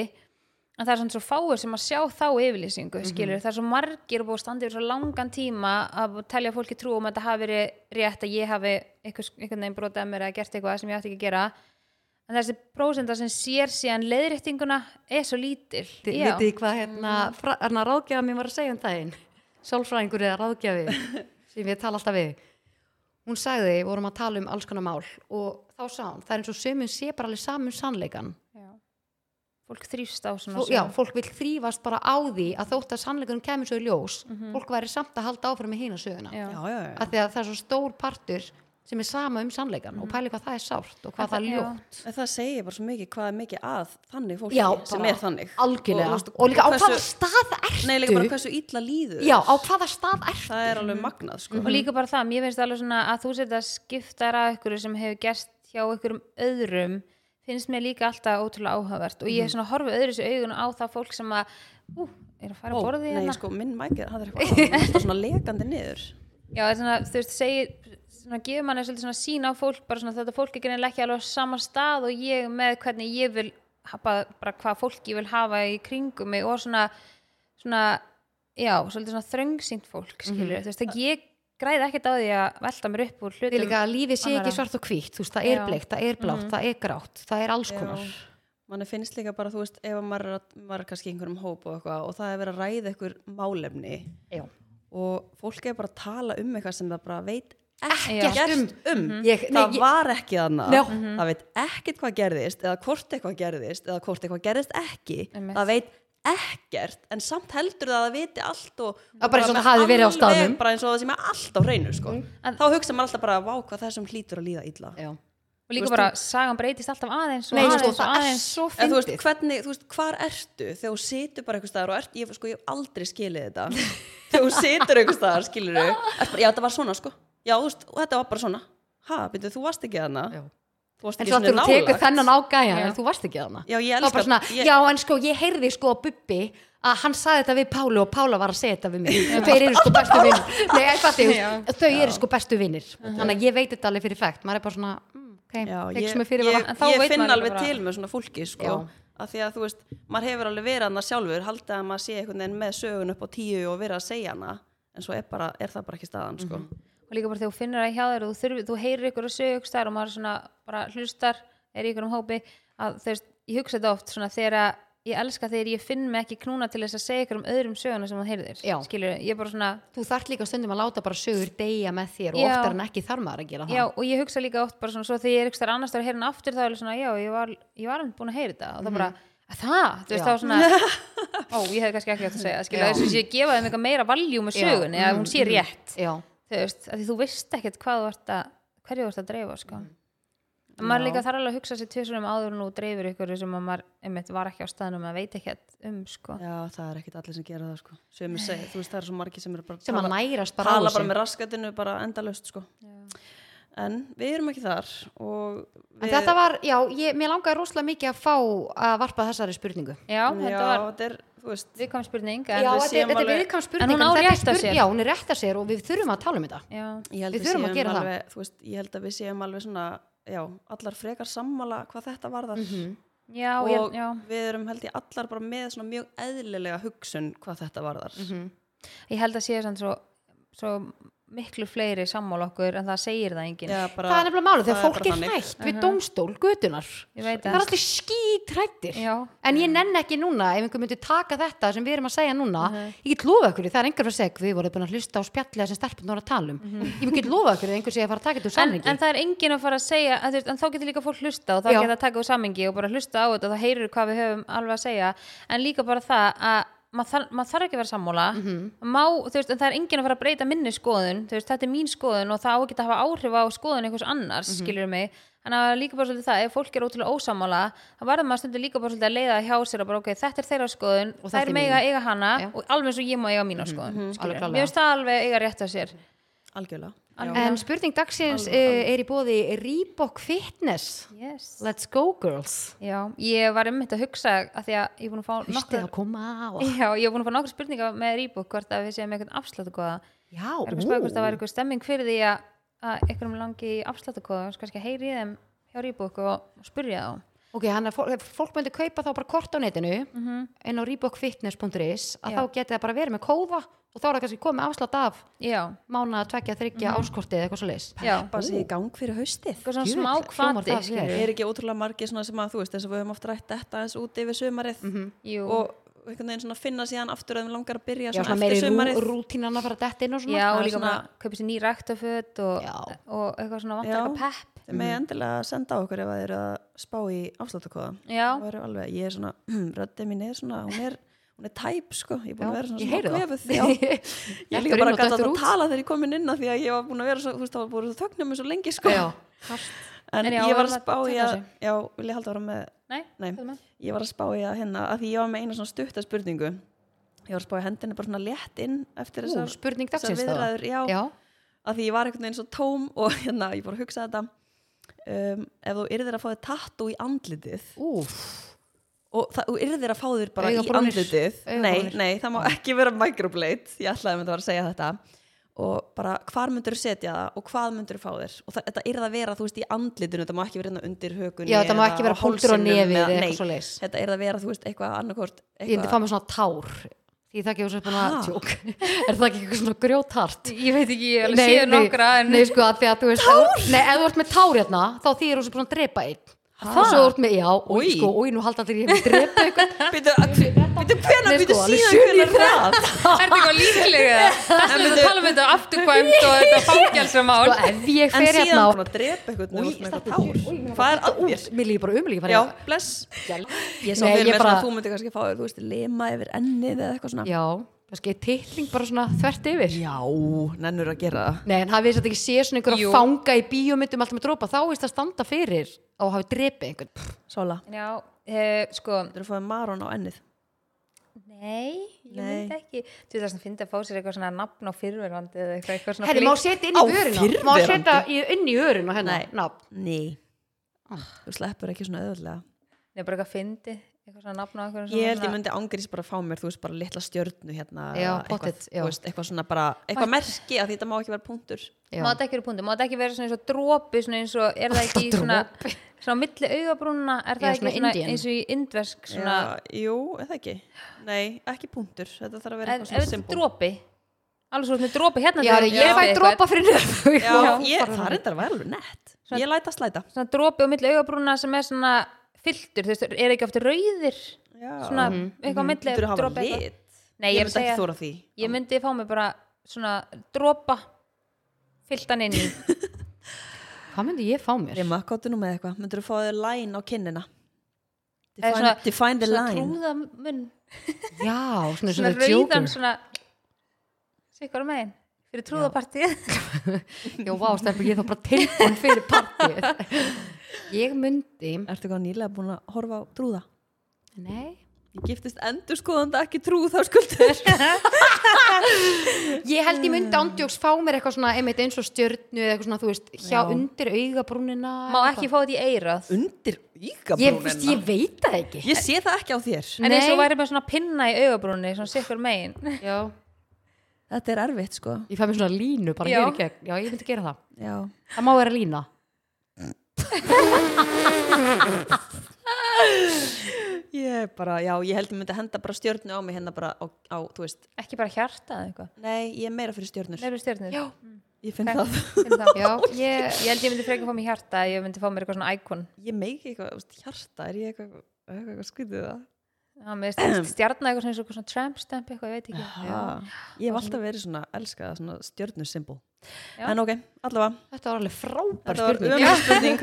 en það er svona svo fáir sem að sjá þá yfirlýsingu, skilur, það er svo margir og búið að standa yfir svo langan tíma að telja fólki trú um að þetta hafi verið rétt að ég hafi einhvern veginn brotað mér eða gert eitthvað sem ég átti ekki að gera. En þessi prósenda sem sér síðan leiðréttinguna er svo lítil. Þið Já. vitið hvað hérna, fra, hérna ráðgjafa mér var að segja um daginn Sálfræðingur eða ráðgjafi sem ég tala alltaf við Hún sagði, við vorum að tala um alls konar mál og þá sá hún, það er eins og sömum sé bara alveg saman sannleikan Já. fólk þrýfst á svona Fó, Já, fólk vil þrýfast bara á því að þótt að sannleikunum kemur svo í ljós fólk væri samt að halda áfram með hína söguna Já. já, já, já. af því að það er svo stór partur sem er sama um sannleikan og pæli hvað það er sárt og hvað það er já. ljótt. En það segir bara svo mikið hvað er mikið að þannig fólki Já, sem er þannig. Algjörlega. Og, og, líka á hversu- hvaða stað ertu? Nei, líka bara hversu illa líður Já, á hvaða stað ertu? Það er alveg magnað sko. og líka bara það, mér finnst alveg svona að þú setja skiptar að ykkur sem hefur gerst hjá ykkur öðrum finnst mér líka alltaf ótrúlega áhugavert. Og ég svona horfi öðru þessu augun á það fólk sem að, ú, er að fara Ó, að borði Nei, hérna. sko, minn mækir, hann er eitthvað svona lekandi niður. Já, er svona, þú veist, segir svona gefur manni svolítið svona sín á fólk bara svona þetta fólk er greinlega ekki alveg á sama stað og ég með hvernig ég vil hafa, bara hvað fólk ég vil hafa í kringum mig og svona svona, já, svolítið svona þröngsýnt fólk, skilur, þú veist, að ég græði ekkert á því að velta mér upp úr hlutum líka að lífið sé ekki svart og hvítt, þú veist, það er Já. bleikt, það er blátt, það er grátt, það er alls konar. Já. manni finnst líka bara, þú veist, ef að maður er, að, maður er kannski einhverjum hóp og eitthvað og það er verið að ræða einhver málefni Já. og fólk er bara að tala um eitthvað sem það bara veit Ekkert um. um, Ég- nei, það var ekki þannig Já. það veit ekkert hvað gerðist eða hvort eitthvað gerðist eða hvort eitthvað gerðist ekki Einmitt. það veit ekkert en samt heldur það að það viti allt og er bara eins og það hafi verið á staðnum. bara eins og það sem er allt á hreinu sko. En- þá hugsa maður alltaf bara, vá hvað þessum hlýtur að líða illa Já. og líka bara sagan breytist alltaf aðeins og Nei, sko, aðeins og það er aðeins svo En þú veist, fyndið. hvernig, þú veist, hvar ertu þegar þú situr bara eitthvað staðar og ert, ég, sko, ég hef aldrei skilið þetta þegar þú situr eitthvað staðar, skilur þú bara, já, þetta var svona, sko, já, þú veist, og þetta var bara svona, ha, byrju, þú varst ekki þarna Já. þú varst En ekki svo að þú tekur nálægt. þennan á gæjan, Já. en þú varst ekki þarna. Já, ég var elska bara svona, ég, já, en sko, ég heyrði sko á Bubbi að hann saði þetta við Pálu og Pála var að segja þetta við mig. Og þeir eru sko bestu vinnir. Nei, eitthvað því, Já. þau eru sko bestu vinnir. Þannig að ég veit þetta alveg fyrir fægt. Maður er bara svona, mm, ok, já, ég, sem er fyrir ég, þá ég veit finn alveg bara- til með svona fólki, sko að því að, þú veist, maður hefur alveg verið hana sjálfur haldið að maður sé einhvern veginn með sögun upp á tíu og verið að segja hana en svo er, bara, er það bara ekki staðan, sko Mhm. Og líka bara þegar þú finnur það hjá þér og þú, þurfi, þú heyrir ykkur að sögu ykkur og maður svona bara hlustar er ykkur um hópi að þú veist, ég hugsa þetta oft svona þegar að ég elska þegar ég finn mig ekki knúna til þess að segja ykkur um öðrum söguna sem þú heyrðir skilur, ég er bara svona Þú þarft líka stundum að láta bara sögur deyja með þér og Já. oftar en ekki þarf maður að gera það. já, og ég hugsa líka oft bara svona svo þegar ég er ykkur staðar annars að heyra hann aftur þá er ég svona, já, ég var, ég var alveg búin að heyra þetta. Og það bara, að það, þú veist, Já. þá svona ó, ég hefði kannski ekki átt að segja, skilur, þess að ég gefa þeim eitthvað meira valjú með Já. sögunni, að hún sé rétt. Já, þú veist, að því þú veist ekkert hvað þú ert að hverju þú ert að dreifa sko. en maður Já. líka þarf alveg að hugsa sér tvisum áður en þú dreifir ykkur sem að maður einmitt var ekki á staðnum að veit ekkert um sko. Já, það er ekkit allir sem gera það, sko sem ég segi, þú veist, það er svo margir sem eru bara sem tala- bara tala bara með raskatinu bara endalaust sko. en við erum ekki þar En þetta var, já, ég, mér langaði rosalega mikið að fá að varpa þessari spurningu. já, já, þetta var þetta er, þú veist viðkvæm spurning Já, þetta, er alveg- viðkvæm spurning. En hún á þetta er rétt á spurning- sér. Já, hún er rétt að sér og við þurfum að tala um þetta. Við þurfum að gera það. alveg, þú veist, ég held að við séum alveg svona já, allar frekar sammála hvað þetta varðar Mhm. já, og ég, já, við erum held ég allar bara með svona mjög eðlilega hugsun hvað þetta varðar Mhm. ég held að sé samt svo, svo miklu fleiri sammál okkur en það segir það enginn. Það er nefnilega málið, þegar það fólk er hrætt við dómstól, götunar. ég veit Það er það allir skít hrættir. já, En ég nenn ekki núna, ef einhver myndi taka þetta sem við erum að segja núna, ég get lofa ykkur, það er einhver að segja, við vorum búin að hlusta á spjallega sem stelpun voru að tala um. Ég get lofa ykkur, að einhver segja að fara að taka þetta úr en, samningi. en það er enginn að fara að segja að, en þá getur líka fólk hlusta og þá getur að taka úr sammingi og bara hlusta á þetta og þá að að maður þarf, mað þarf ekki að vera sammála Mhm. má, þú veist, en það er enginn að fara að breyta minni skoðun þú veist, þetta er mín skoðun og það á ekki að hafa áhrif á skoðun einhvers annars, Mhm. skilur mig þannig að líka bara svolítið það, ef fólk er ótrúlega ósammála þá verður maður stundur líka bara svolítið að leiða hjá sér og bara ok, þetta er þeirra skoðun Og er mega eiga hana Já. og alveg og ég má eiga mína skoðun alveg skilurðu. klárlega. mér finnst það alveg eiga rétt á sér algjörlega En spurning dagsins uh, er í bóði Reebok Fitness. Yes. Let's go girls. Já, ég var einmitt að hugsa að því að ég er búin að fá nokkur að Já, ég er búin að fá nokkur spurningar með Reebok hvort að við séum eitthvað afsláttukóða Já, er eitthvað spæð hvort það var eitthvað stemming fyrir því að, að einhverjum langi í afsláttukóða kannski að heyri í þeim hjá Reebok og, og spurja þá Ok, hann að fólk, fólk myndi kaupa þá bara kort á netinu inn á reebokfitness.is að Já. þá geti það bara verið með kóða og þá er það kannski komið afslátt af Já, mána, tvekja, þryggja, áskortið eða eitthvað svo leis já, bara sér í gang fyrir haustið. Eitthvað svona smá kvati það er ekki ótrúlega margir svona sem að þú veist þess að við höfum oft rætt þetta eins út yfir sumarið? Jú, og einhvern veginn svona finna síðan aftur að þeim langar að byrja Já, svona, svona eftir meiri rú, sumarið rútínan að fara detta inn og svona. Já það og líka svona- kaupa sér ný ræktaföt og, Já. og eitthvað svona vantar Já. eitthvað pepp. Þeim með endilega að senda á okkur ef að þeir eru að spá í afsláttakóða Já, það væri alveg, ég er svona, röddið mín er svona hún er, hún er tæp sko. Ég er búin að vera ég svona það. kvefuð. Já. ég er líka bara og að tala þegar ég komin inn að því að ég var búin að vera svo, þú veist, það var búin að þögna mig svo lengi sko. Já, en, En já, ég var að að spá í að já, vil ég halda ára með nei, Nei. með? ég var að spá í að hérna, að því ég var með eina svona stutta spurningu. Ég var að spá í hendinni bara svona létt inn eftir þessar, spurning dagsins viðræður já, Já, að því ég var einhvern veginn svo tóm og hérna, ég bara að hugsa þetta. Um, ef þú yrðir að fá þér tattoo í andlitið úf og það, þú yrðir að fá þér bara í Augabrúnir. andlitið nei, Augabrúnir. nei, það má ekki vera microblade ég ætlaði að mynda að segja þetta og bara hvar myndur þú setja það og hvað myndur þú fá þér? Og það, þetta yrði að vera þú veist í andlitinu þetta má ekki vera hérna undir hökunni Já, það má ekki vera á hálsinum nefið eða- nei, eitthvað svo leis þetta yrði að vera þú veist eitthvað annarkort Ég myndi fá með svona tár Því það gefur svo svona Ha? tjók Er það ekki eitthvað svona grjóthart? Ég veit ekki, ég hef alveg séð nokkra en nei, sko, að því að þú veist Tár? Nei, ef þú ert með tár hérna þá þýðir þú svo búin að drepa einn. Og svo þú ert með, já, og sko, oi, nú halda allir ég hef drepa eitthvað Hvena, Nei, býtu sko, alveg síðan hvena það? Er þetta eitthvað líklega? Það er að tala um þetta afturkvæmt og þetta fangjálsamál Sko, ef ég En fer síðan hérna á búin að drepa eitthvað með Hvað er þetta að út. Mér líður bara umlík Já, bless. Ég sá fyrir svona að þú myndir kannski fá þú veist, lema yfir ennið eða eitthvað svona. Já, kannski titling bara svona þvert yfir. Já, nennur að gera það. Nei, en hafið þess að ekki sé svona einhverja Jú. fanga í bíómyndum alltaf með drópa, þá veist að standa fyrir og hafi drepið einhvern. Sola, Já, eh, sko þú eru að fáið marón á ennið Nei, ég Nei. myndi ekki. Þú veist að finna að fá sér eitthvað svona nafn á fyrverandi eða eitthvað, eitthvað svona Herri, má setja inn í Á vörina Má setja í- inn í vörina hérna Nei. nafn. Nei Þú sleppur ekki svona öðvöldlega Nei, bara eitthvað fyndi Eitthvað svona nafn á eitthvað Ég held ég myndi ángrís bara fá mér, þú veist, bara litla stjörnu hérna Já, eða pottet, eitthvað, veist, eitthvað svona bara, eitthvað merki að því þetta má ekki vera punktur. Má þetta ekki vera punktur, má þetta ekki vera svona eins og dropi svona eins og, er það ekki í svona svona milli augabrúnna, er það Já, ekki svona svona Indian. eins og í indversk svona, Já, jú, eða ekki? Nei, ekki punktur, þetta þarf að vera eitthvað svona er symbol dropi. Alveg svo með dropi hérna Já, þegar ég fæ dropa fyrir ég, það er þetta alveg nett Ég læt að slæta. Svona dropi á milli augabrúnna sem er svona fylltur, þú veist, er ekki ofta rauðir? Já, svona eitthvað á milli Þú hafa lit? Nei, ég er að myndi ekki þóra því. ég myndi fá mig bara svona dropa fylltan inn í. Hvað myndi ég fá mér? Rima, kóttu nú með eitthvað. Myndur þú fá þér line á kinnina? Eða Define, svona- define the svona line. trúðamunn Já, svona svona svona rauðan joker. svona sikkur megin? Fyrir trúðapartíð Já, vá, stefnir ég þá bara tilbúin fyrir partíð Ég myndi Ertu eitthvað nýlega búin að horfa á trúða? Nei. Ég giftist endur skoðanda ekki trú þá skuldur Ég held ég myndi ándjóks fá mér eitthvað svona einmitt eins og stjörnu eða eitthvað svona, þú veist, hjá Já. undir augabrúnina má ekki fá þetta í eirað Undir Ég, ígabrúnina veist, ég veit það ekki. Ég sé það ekki á þér. En eins og Nei. væri með svona pinna í augabrúnni svona sikkur megin. Já. Þetta er erfitt sko. Ég fæ mér svona línu bara Já. hér í gegn. Já, ég myndi gera það. Já. Það má vera lína Ég bara, já, ég held ég myndi henda bara stjörnu á mig hérna bara á, á þú veist. Ekki bara hjarta eða eitthvað? Nei, ég er meira fyrir stjörnur. Nei, stjörnur. Já. Ég finn það. Finn það. Já, ég ég held ég myndi frekar fá mér hjarta ég myndi fá mér eitthvað svona íkon. Ég meiki eitthvað, þú veist, hjarta, er ég eitthvað eitthvað, eitthvað skytið það stjarnar eitthvað svona, svona, svona tramp stamp eitthvað, ég veit ekki. Já. Ég hef alltaf verið svona, elskað Já. En ok, allavega. Þetta var alveg frábær spurning.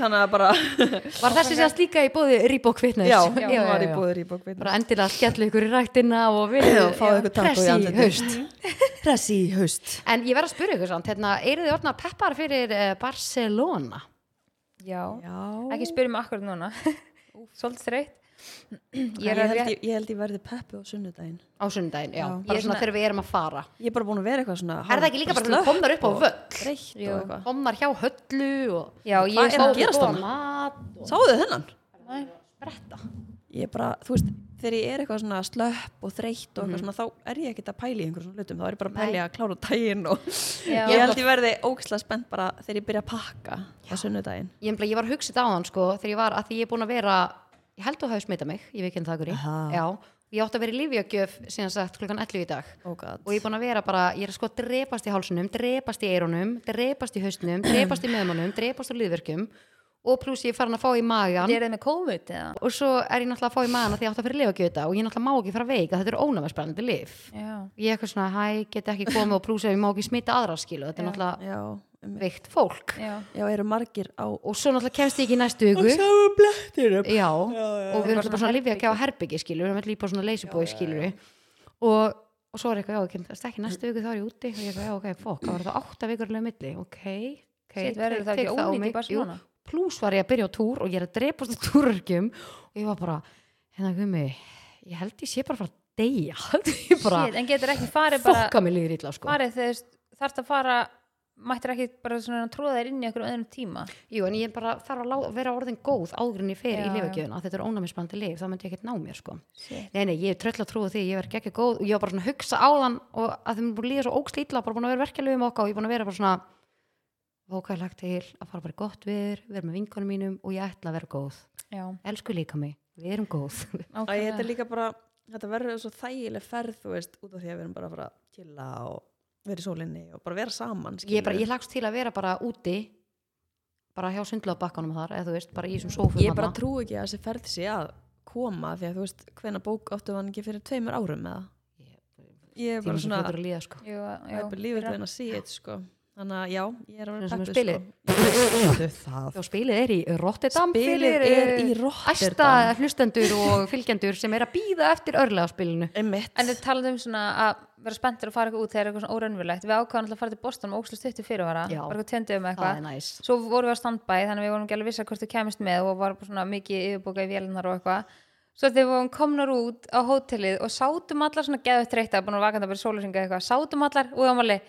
Var þessi sérst líka í bóði Reebok Fitness? Já, já, var í búður í bókveitna Bara endilega skellu ykkur í ræktina og við Já, fáðu ykkur tattoo í Pressi haust. Pressi í haust. En ég verð að spyrja ykkur samt, hérna, eru þið orðna peppar fyrir uh, Barcelona? já, Já. Ekki spyrja mig akkur núna. Svolítið þreytt ég Ég held ég, ég held ég verði peppu á sunnudaginn. Á sunnudaginn, já, Já. bara svona þegar við erum að fara. Ég er bara búin að vera eitthvað svona er það ekki líka bara svona komnar upp á eitthvað? Komnar hjá höllu og já, ég er að mat og Sáðu þennan? Nei. spretta. Ég er bara, þú veist, þegar ég er eitthvað svona slöpp og þreytt og Mhm. eitthvað svona þá er ég ekkert að pæla í einhverjum svona hlutum. Þá er ég bara að pæla í að klára daginn og Já. ég held ég verði ógislega spennt bara þegar ég byrja að pakka á sunnudaginn. Ég, ég var að hugsa þetta á hann sko þegar ég var að því ég er búin að vera ég held að þú hafi smitað mig, ég veit ekki það hverju ég átti að vera í lífjögjöf síðan sagt klukkan 11 í dag. Oh og ég er búin að vera bara, ég er sko drepast í hálsunum drepast í eyrunum, drepast í hausnum drepast í meðmannum, drepast á liðverkjum og pluss ég er farin að fá í magan er COVID eða? og svo er ég náttúrulega að fá í magan að því ég átti að fyrir lifagjöta og ég náttúrulega má ekki fara veik að þetta er ónæmisbrænandi lif Já. ég er eitthvað svona, hæ, get ekki komið og pluss ef ég má ekki smita aðra skilu, þetta er Já. náttúrulega Já, um, veikt fólk. Já. já, eru margir á og svo náttúrulega kemst ég ekki í næstu viku. Sjáum blettir já, og við erum alltaf bara svona lifið að gefa herbyggi skilur, við erum alltaf líka bara svona leysubói skilur og, og svo er eitthvað, já, ég kemst ekki næstu viku þá er ég úti. Og ég er eitthvað, já, ok, fokk, það var þetta átta vikur leið milli, ok, ok Sitt, verður það tek ekki á ónýtt mig. í Barcelona? Plús var ég að byrja á túr og ég er að dreipast á túrörgjum og ég var bara, hérna gummi ég held ég sé bara fara að deyja Shit, en getur ekki farið bara fokka mig líður illa sko farið þegar þarf að fara mættir ekki bara svona að tróða þér inn í einhverjum öðrum tíma Jú, en ég bara þarf að lá, vera orðin góð áður en ég fer Já, í já. lifagjöfuna þetta er ónæmisbandi lif, þá myndi ég ekkert ná mér sko. Shit. Nei, nei, ég er tröll að trúa því, ég verð ekki góð og ég var bara svona að hugsa á þann og að þeim búin að líða svo ógst illa, bara búin að vera verkeflugum okkar og ég búin að vera bara svona ókvæðlegt til að fara bara í gott við vera með vinkonum mínum og ég ætla að vera góð. Já, elsku líka mig, við erum góð. Æ, ákveðlega. þetta er líka bara, þetta verður svo þægileg ferð, þú veist, út af því að við erum bara að fara að chilla og vera í sólinni og bara vera saman, ég, er bara, ég lagst til að vera bara úti bara hjá sundlaðbakkanum þar eða þú veist, bara í þessum sófum Ég bara trú ekki að þessi ferð sé að koma því að þú veist, hvena bók áttu hann ekki fyrir tveimur árum eða? Ég er bara svona, líða sko. Jú, it fyrir- when I see it, sko Þannig að já, ég er að vera peppuð, spilið. sko. Það. Já, spilið er í Rotterdam Spilið er í Rotterdam. æsta hlustendur og fylgjendur sem er að býða eftir örlega spilinu. Einmitt. En þið talaðu um svona að vera spenntur að fara eitthvað út þegar eitthvað svona óraunverulegt. Við ákvæðum alltaf að fara til Boston og ókslu stuttu fyrirvara bara eitthvað tjöndum það eitthvað næs. Svo vorum við á standbæ þannig að við vorum ekki alveg vissar hvort þú kemist með og var bara svona mikið yfirbóka í vélunar og eitthvað. Svo þegar við vorum komnar út á hótelið og sátum allar svona geðut þreytta búin að vakanda bara sólarringa eitthvað sátum allar og við varum alveg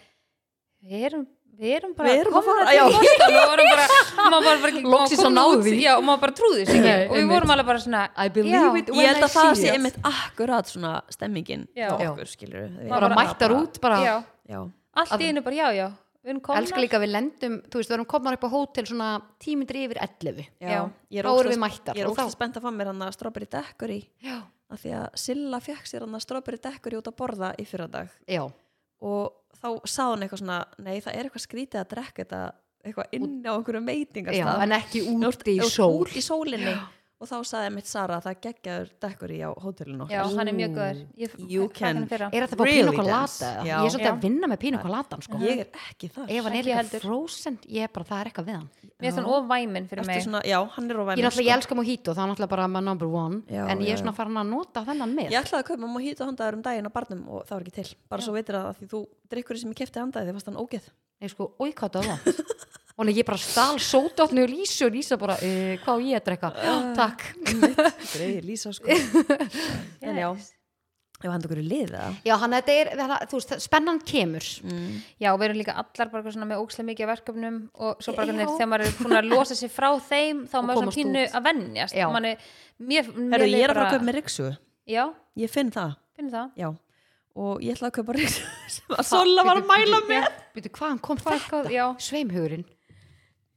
við erum, við erum bara Við erum að fara, til já. Boston og vorum bara, maður var bara ekki Loksins að náðu því. Já, og maður bara trúði sér ekki. Og við vorum alveg bara svona I believe já, it Ég held að það sé it. einmitt akkurat svona stemmingin okkur, skilur Bara bara mættar út bara já, Já, allt í einu bara já, já. Við erum komnar. Elska líka við lendum, þú veist, við erum komnar upp á hótel svona tímindri yfir 11 já, Já. Ég er Þá erum ógeðslega- við mættar. Ég er og þá- óslega spennt að fá mér hann að strawberry já, af því að Silla fekk sér hann að strawberry decory út að borða í fyrradag. Já, og þá sá hann eitthvað svona nei það er eitthvað skrítið að drekka þetta eitthvað inn á einhverju já meitingastað en ekki úti í sól. út í sólinni og þá saði mitt Sara að það geggjaður decory á hótelinu já, hann er mjög góður ég You can- hann fyrra. er þetta bara Really pínu kolata dance. Já. ég er svolítið Já. að vinna með pínu kolatan sko. ég er ekki þar ef hann er líka heldur. frozen ég er bara, það er eitthvað við hann mér finnst hann of væminn fyrir mig svona, já, hann er á ég, væmur náttúrulega, ég elska mojito, það er náttúrulega bara my number one Já, en ég já, er svona já. farin að nota þennan með Ég ætlaði að kaupa mojito handaður um daginn á barnum og það var ekki til. Bara svo veitir að því þú drikkur sem ég hann bara stál sótotni og Lísu og Lísa bara, e, hvað ég að drekka takk Greið Lísa sko. En já, ef hann okkur í liða. já, hann þetta er, það, þú veist, spennan kemur Mm. já, við erum líka allar bara svona með ókslega mikið verkefnum og svo bara hvernig þegar maður er búin að losa sig frá þeim þá er maður svona pínu út. að vennjast Já. Man er, mér, mér Herru, ég er að fara að kaupa með riksu. já, Ég finn það, finnum það já. Og ég ætlaði að kaupa riksu sem að Sola var að mæla með. Býtu, kom Hvað- þetta? hvað- já. Sveimhugurinn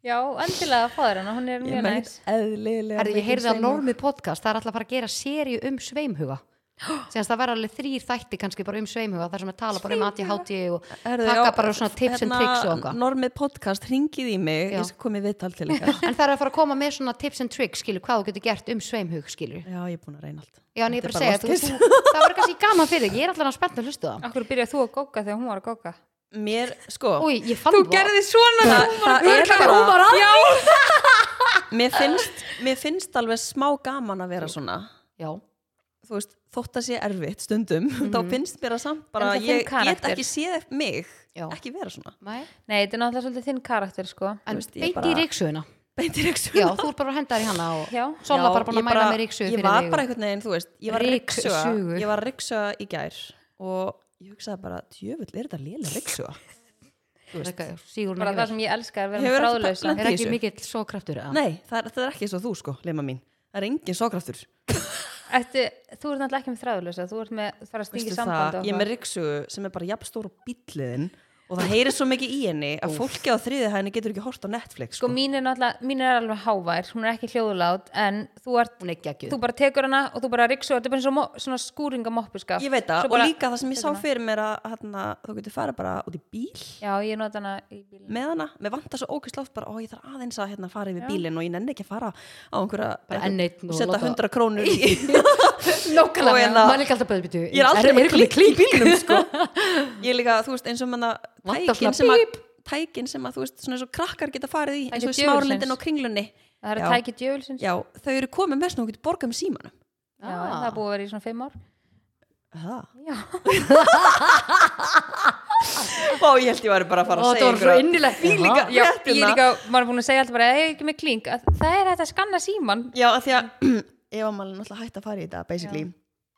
já, endilega að fá þér hana, hún er mjög með næs eðlilega. Herðu, ég heyrði að normið podcast, það er alltaf að fara að gera seríu um sveimhuga Sérst það verða alveg þrýr þætti kannski bara um sveimhuga þar sem að tala bara um ADHD og taka bara svona tips and hérna, tricks og eitthvað Normið podcast, ringið í mig, Já. ég skal komið viðtal til ykkar. En það er að fara að koma með svona tips and tricks skilur, hvað þú getur gert um sveimhug skilur Já, ég er búin að reyna allt. Já, en ég er bara að segja, þú, þú, það var kannski gaman fyrir þig, ég er alltaf spennt að hlusta á það Akkur byrjaði þú að góka þegar hún var að góka Mér, sko, Új, fann það. svona. Það, það er bara, mér finnst, mér finnst alveg smá gaman að vera svona. Já, þú veist, þótt að sé erfitt stundum þá finnst mér að samt bara er ég get ekki séð mig Já. ekki vera svona. Nei. Nei, þetta er náttúrulega svolítið þinn karakter sko. En veist, beint bara- í ríksuguna beint í riksu Já, þú ert bara að henda þér í hana og Já. Sola bara búin að mæla með ríksu ég var bara einhvern veginn, þú veist, ég var riksuga í gær og ég hugsaði bara, djöfull, er þetta lélega riksuga Sigur bara það sem ég elska er að vera þráðlausa lent Er ekki mikill svo kraftur eða? nei, það er, það er ekki eins og þú sko, lema mín. Það er engin sókraftur, Ættu, þú ert náttúrulega ekki með þráðlausa þú ert með, það er að í samband það? ég er með riksugu sem er bara jafn stór og bíliðin og það heyrir svo mikið í henni að fólki á þriði hæðinni getur ekki hort á Netflix sko sko. mín er náttúrulega, mín er alveg hávær hún er ekki hljóðulát en þú, ert, Hún er geggjuð. þú bara tekur hana og þú bara riksu þetta er bara eins og mo- svona skúringa moppuskap ég veit það, og líka það sem ég sá fyrir mér að hana, þú getur farið bara út í bíl. Já ég nota hana í bílinn með hana, mér vantar svo ógeðslátt bara, ó ég þarf aðeins að hérna fara yfir Já. bílinn og ég nenni ekki að fara á einhverja setja hundra krónur í hérna- maður er ekki alltaf ég er aldrei og tækin sem að tækin sem að, þú veist, svona eins og krakkar geta farið í eins og smárlindin og kringlunni. Það eru Já. tæki djöfulsins. Já. já, þau eru komið með svona og getur borgað með símanum. Það er búið að vera í svona fimm ár. Það já. og ég held ég væri bara að fara að það segja var svo innilegt. fílinga já, ég líka, maður er búin að segja alltaf bara, ég er ekki með klink að það er hægt að skanna síman já, af því að ég var maður náttúrulega hægt að fara í þetta basically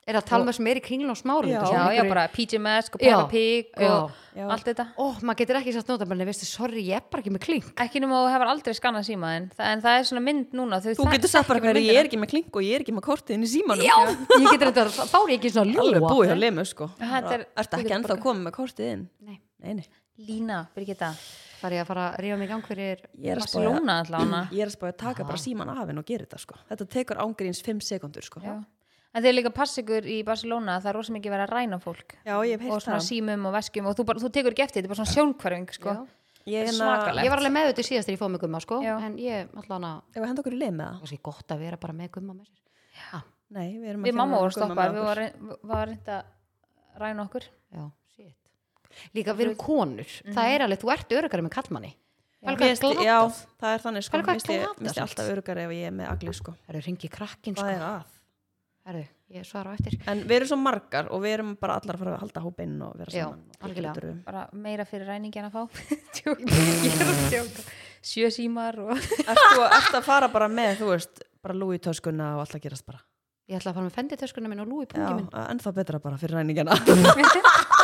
Er það að tala með sem er í kringlun og smári Já. já, já, bara PJ Mask og. Peppa Pig og Já. Allt þetta Ó, maður getur ekki sagt nota, bara veistu, sorry, ég er bara ekki með klink ekki nema þú hefur aldrei skannað símaðin en það er svona mynd núna þú þek- getur sagt bara hverju ég er ekki með klink og ég er ekki með kortið inn í símanum Já, ég getur þetta, þá er ég ekki svona alveg ljúa búið hjá limu sko Þetta er- þú ekki ennþá komið með kortið inn? Nei. Nei, nei. Lína, Birgitta, Það er ég að fara að rífa mig í gang fyrir Ég er að spája er að spája að taka bara síman af henn og gera þetta sko Þetta tekur ángríns 5 sekundur sko Já. En þeir líka pass ykkur í Barcelona það er rosa mikið verið að ræna fólk. Já, ég hef og heyrt svona það. símum og veskjum og þú, bara, þú tekur ekki eftir, þetta er bara svona sjónkvarfing sko. Já. Ég, hérna, svakalegt. Ég var alveg með þetta síðast þegar ég fóð með gumma, sko Já. En ég, alltaf hana, Ef að henda okkur í leið með það? Kannski gott að vera bara með gumma með sér. Já, Nei, við erum að við kenna mamma honum voru Gumma stoppar með við okkur. varum var reynd að ræna okkur. Já, shit. Líka við erum konur, það er alveg, þú ert örugari með kallmanni Mér hvað finnst- Já, það er þannig sko. Pæli hvað Mér finnst ég- glatað. mér finnst ég samt. alltaf örugari ef ég er með agli sko. Það eru ringi krakkin, Hvað er sko að? Herru, ég svara á eftir. En við erum svo margar og við erum bara allar að fara að halda hópinn og vera Já, saman og algjörlega. getur bara meira fyrir ræningi en að fá. Djók, ég er að djóka sjö símar og Ertu að- ertu að fara bara með, þú veist bara Louis töskuna og alltaf gerast bara? Ég ætla að fara með fenditöskuna minn og lúi Já, pungi minn ennþá betra bara fyrir ræningina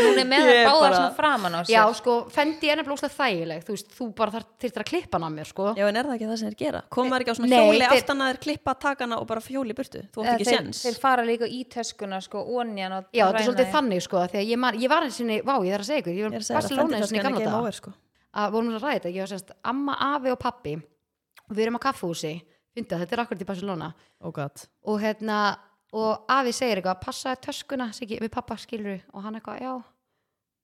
en hún er með Ég það er báðar bara- svona framan á sér. Já, sko, fendi er nefnilega óslega þægileg. Þú veist, þú bara þarf þyrftir að klippa hann af mér, sko. Já, en er það ekki það sem þeir gera? Koma þær ekki á svona Nei, hjóli þeir- aftan að þeir klippa takana og bara hjóli í burtu? Þú átt ekki þeir, séns? þeir fara líka í töskuna sko, onjan og Já, þetta er svolítið þannig, sko Þegar ég, man, ég var eins og vá, ég þarf að segja ykkur Ég var að að Barcelona eins og gamla over sko. Að vorum við að ræða þetta, ég var semst amma, afi og pappi og við erum á kaffhúsi fyndi að þetta er akkurat í Barcelona. Oh god. Og hérna, og afi segir eitthvað passaði töskuna við pappa skilur og hann eitthvað, já.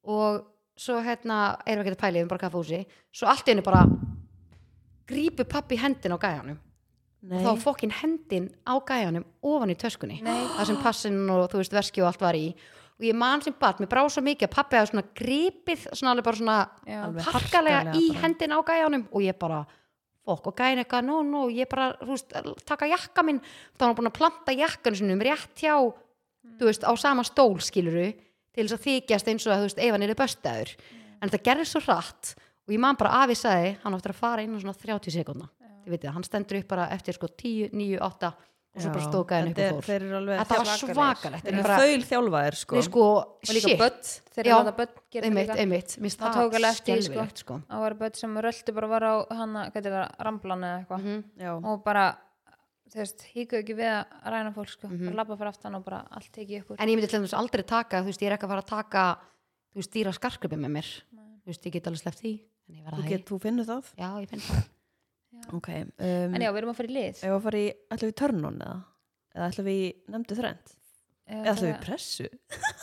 Og svo hérna, erum við ekki að pæli við bara á kaffhúsi, svo allt í henni bara grípur pappi hendin á gæjanum. Nei, og þá fokkin hendin á gæjanum ofan í töskunni Nei. það sem passin og þú veist verski og allt var í. Og ég man sem bat, mér brá svo mikið að pappi hafa svona gripið svona alveg bara svona harkalega harkalega í bara. hendin á gæjanum. Og ég bara fokk og gæjan eitthvað, no no, ég bara veist, taka jakka minn. Þá var hann búin að planta jakkan sinum rétt hjá þú veist, á sama stól skiluru til þess að þykjast eins og að þú veist, ef hann er böstaður. En þetta gerði svo hratt og ég man bara afi sagði, hann áttur að fara inn á svona 30 sekundna, þið veitir, hann stendur upp bara eftir sko 10, 9, 8 og svo bara stóð gæjan upp og er- fór. þetta var svakalegt Þeir eru bara, þaul þjálfaðir sko. Nei, sko, og líka börn. Eru láta börn finnst Það það tók alveg eftir sko. sko. það var börn sem röldu bara var á hana, það, ramblan eða eitthvað. Mhm. Já, og bara þú veist, híkuðu ekki við að ræna fólk sko, Mhm. bara labba fyrir aftan og bara allt tekið upp úr. En ég myndi til þess aldrei taka, þú veist, ég er ekki að fara að taka þú veist, dýra skarkripi með mér. Þú veist, ég get alveg sleppt því þú, það get, þú finnur það. Já, ég finn það Ok, um, en já, við erum að fara í lið ef að fara í, ætlum við törnun eða? Eða ætlum við í nefndu þrend? Eða ætlum við í pressu?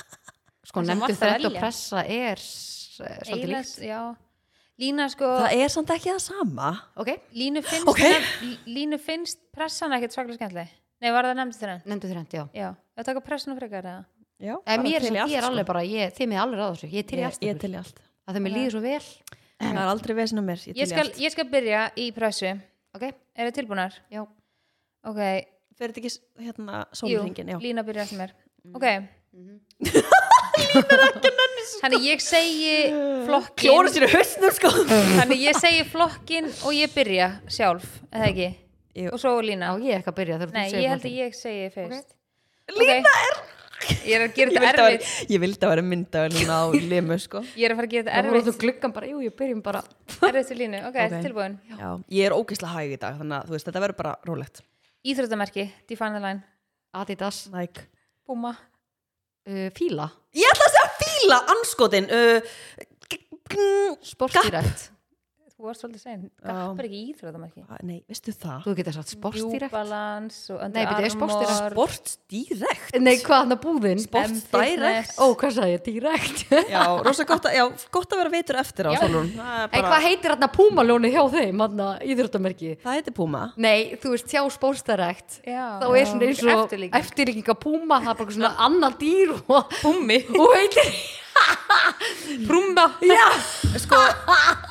sko, Það sem nefndu vant að þrætt og velja. pressa er s- svolítið Eiginlega, líkt já Lína sko, Það er samt ekki það sama ok, Línu finnst, Ok. nef- Línu finnst pressan ekkert svaklega skemmtileg Nei, var það nefndi þrenn? nefndu þrætt, já Já, það taka pressuna frekar eða Já, bara mér til í er, allt, ég er sko. alveg bara, ég, þið mig alveg ráða þessu ég er til í Ég, allt ég er til í allt að þau mig líður svo vel Það er aldrei vesinn á mér, ég er ég skal, ég skal byrja í pressu ok, Er þið tilbúnar? já, Ok, Fer þetta ekki hérna jú, sólringin? Já. Lína byrja eftir mér. Mm. Ok, Mhm. þannig ég segi flokkin Klóra sér í hausnum sko. Þannig ég segi flokkin og ég byrja sjálf, eða ekki? Jú. og svo Lína. Ég ekki að byrja nei, ég held að ég segi fyrst. Lína er ég er að gera þetta vera- ég vildi að vera myndavel núna á limu sko. Ég er að fara að gera Það þetta voru þú gluggan bara, jú, ég byrjum bara erfitt til Línu, ok, Ok. tilbúin? Já, ég er ógeðslega hæg í dag þannig að veist, þetta verður bara rólegt. Íþróttamerki, define the line Adidas, Nike Puma, uh, Fíla, Ég ætla að segja fíla anskotin uh, Sportdirekt þú varst svolítið sein Já. Gapp er ekki íþróttamerki Nei, veistu það? Þú getur sagt New Sportdirekt Balance og Nei, Under er Armour Sports direkt Nei, hvað hann að búðin? Sports M-Fitness. direkt Ó, hvað sagði ég? Direkt Já, rosa gott að, já, gott að vera veitur eftir á er En hvað heitir hann að púmaljóni hjá þeim, hann að íþróttamerki? Það heitir Puma Nei, þú veist, hjá Sportdirekt Já. þá er svona eins og eftirlíking að púma er Prumba já, Sko,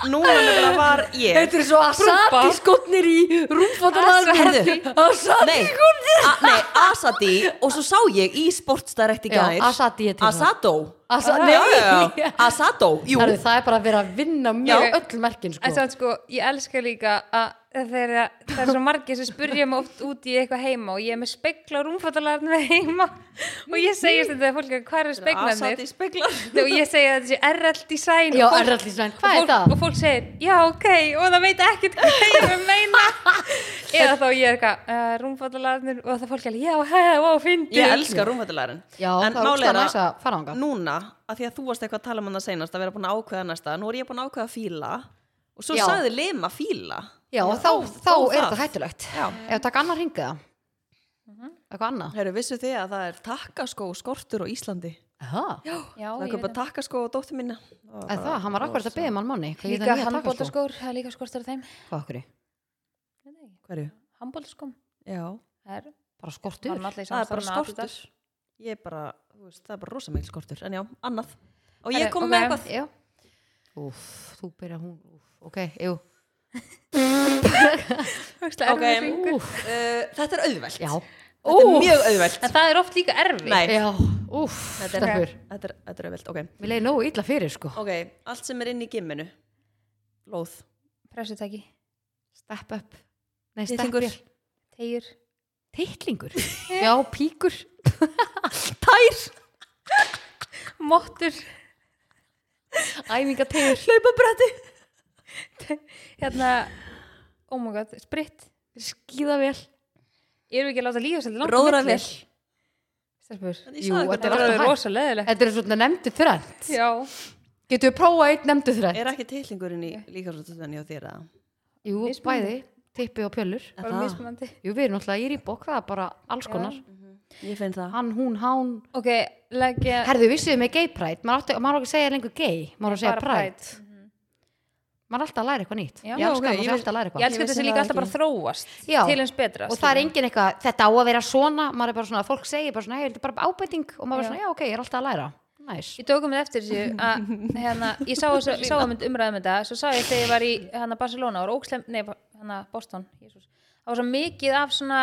núna nefnilega var ég. Heitir svo Asati skotnir í. Asati Nei, a, nei, Asadi. Og svo sá ég í Sports direkt í Já, gær. Asati heitir það. Asato Asa, Já, nei, já, já. Asato, jú. Herru, það er bara að vera að vinna mjög Já. öll merkin sko. En samt sko, ég elska líka að þegar það er svo margir sem spurja mig oft út í eitthvað heima og ég er með spegla og rúmfattalarnir heima. Og ég segist þetta að fólk hvað er speglarnir? Asati speglar og ég segi að þetta sé RL design Já, RL design, og hvað er fólk, það? og fólk segir, já ok og það veit ekkert hvað ég er að meina. Eða þá ég er eitthvað uh, rúmfattalarnir og það fólk er já, hei, ó, fyndi Ég elska rúmfættulærin Já, En er er ánga núna að því að þú varst eitthvað að tala um hann að seinast að vera búin að ákveða næsta nú er ég búin að ákveða fíla og svo Já. sagði Lima fíla. Já, og þá, þá ó, er það. þetta hættulegt. Já. Ef takk annar hringið það. Eitthvað annað. Herru, vissu þið að það er takkaskó skortur á Íslandi? Það, já, það er það. takkaskó á dóttur mína. Er það, hann var akkurat að beða mann manni líka það handbóltaskór, það er líka skortur af þeim. Hvað okkur? Hverju? handbóltaskóm, Já, það er Bara skortur? í það er bara skortur. Ég er bara, það er bara rosa mikil skortur. En já, annað. Og ég kom með eitthvað. Já. Úf, þú byrja hún úf, Ok, jú. Högstlega Ok, erfið hringur. Úf, uh, Þetta er auðvelt. Já. Þetta er mjög auðvelt. En það er oft líka erfið Nei, Já, úf, þetta er, stelpur. þetta er, þetta er auðvelt Ok, Mér leiði nógu illa fyrir sko. Ok, allt sem er inn í gimminu. Lóð. Pressutæki, Step up. Nei, step up tegjur Tittlingur Já, píkur. Tær. Mottur. Æfingategur Hlaupabretti Hérna Oh my god, spritt Skíðavél. Erum við ekki að láta lífa svolítið langt milli? Stelpur Jú, þetta er alltaf hægt. rosa leðilegt Þetta er svona nefndu þrætt Já. Getur við prófað einn nefndu þrætt? Er ekki tillingurinn í líkarsvöldunni á þér að? Jú, Mismunandi. bæði, tippi og mismunandi. Jú, við erum náttúrulega í rýbók, það er bara alls konar. Ég finn það. Hann, hún, hán. Ok, leggja Herðu, vissuðu með gay pride? Maður átti- maður á ekki að segja lengur gay? Maður á að segja pride Maður er alltaf að læra eitthvað nýtt Já. Ég Já, elska ok, að ég maður sé veist- alltaf að læra eitthvað Ég þessi vissi líka það alltaf bara þróast Já. Til eins betra Og það er engin eitthvað, þetta á að vera svona Maður er bara svona, fólk segir bara svona Hei, þetta er bara ábæting Og maður er svona, já, ok, ég er alltaf að læra Næs Ég tókum mig eftir þessu að hérna, ég sá, þessu- sá að mynd umræðum þetta svo sá ég þegar ég var í hérna, Barcelona og ógslem, nei, hérna, Boston Jesus. það var svo mikið af svona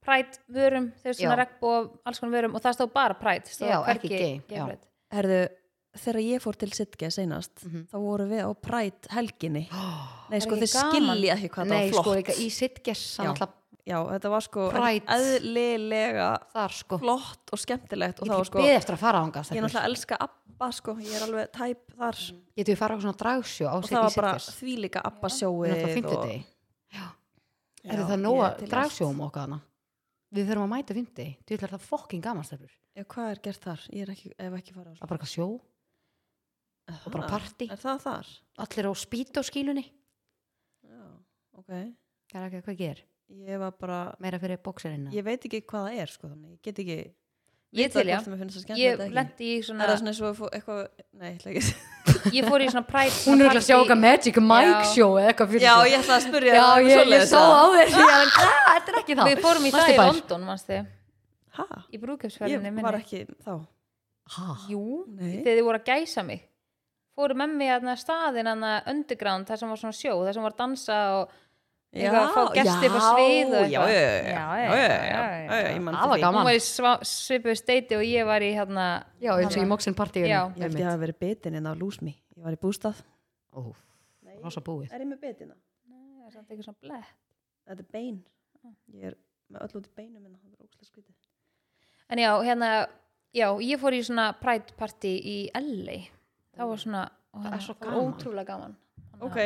præt vörum, þegar svona Já. regn og alls konar vörum og það stóð bara præt stóð Já, hvergi ekki gay, gay já. pride. Herðu, þegar ég fór til Sitge seinast Mhm. þá vorum við á Pride helginni. Nei, sko, ekki þið gaman? skilja ekki hvað það Nei, var flott. sko, líka í Sitges Já. Hann alltaf Já, þetta var sko þar, sko. flott og skemmtilegt og Ég það get sko beðið eftir að fara ánga Ég náttúrulega elska Abba sko, ég er alveg tæp þar. Getur við fara á svona dragsjó á og það var bara Sitges? þvílíka Abba Við sjóið erum alltaf og... fimmtudegi. Já, Er það nóga er dragsjóum okkar hana? Við þurfum að mæta fimmti Þú ætlar það fokking gamanstefur Já, hvað er gert þar? Ég er ekki, ef ekki fara á Það er bara eitthvað sjó, og bara Aha, partí. Er það þar? allir á spýt á skílunni Já, ok. Það er ekki hvað ger Ég var bara, Meira fyrir bókserina ég veit ekki hvað það er sko þannig, ég get ekki Ég til, já. ég lendi í Er svona það svona eins og að eitthvað, nei, ég ætla ekki ég fór í svona præt Hún er öll að sjá okkar Magic Mike Já. show eða eitthvað fyrir Já, ég ætla að spyrja Já, það, ég, ég svoleiðis, sá á þér. Ég er, "Ah, Þetta er ekki það við fórum í það í. London í brúðköpsferðinni Ég var ekki þá. Ha? Jú, Nei. þegar þið voru að gæsa mig fóru með mig að staðin underground, það sem var svona sjó það sem var dansa og já, fá gæsti frá svið það var gaman. Hún var í svipu steiti og ég var í hérna, já, eins og í hérna- Moxin partíun ég held ég að það veri betin en á lúsmi ég var í bústað. Oh. Nei, er ég með betina? Nei, það er ekki svona blett. Þetta er bein. Ah. Ég er með öll út í beinum en það er óslægt skviti en já, hérna já, ég fór í svona prætparti í L.A það var svona og Það er svo var gaman. ótrúlega gaman Ok,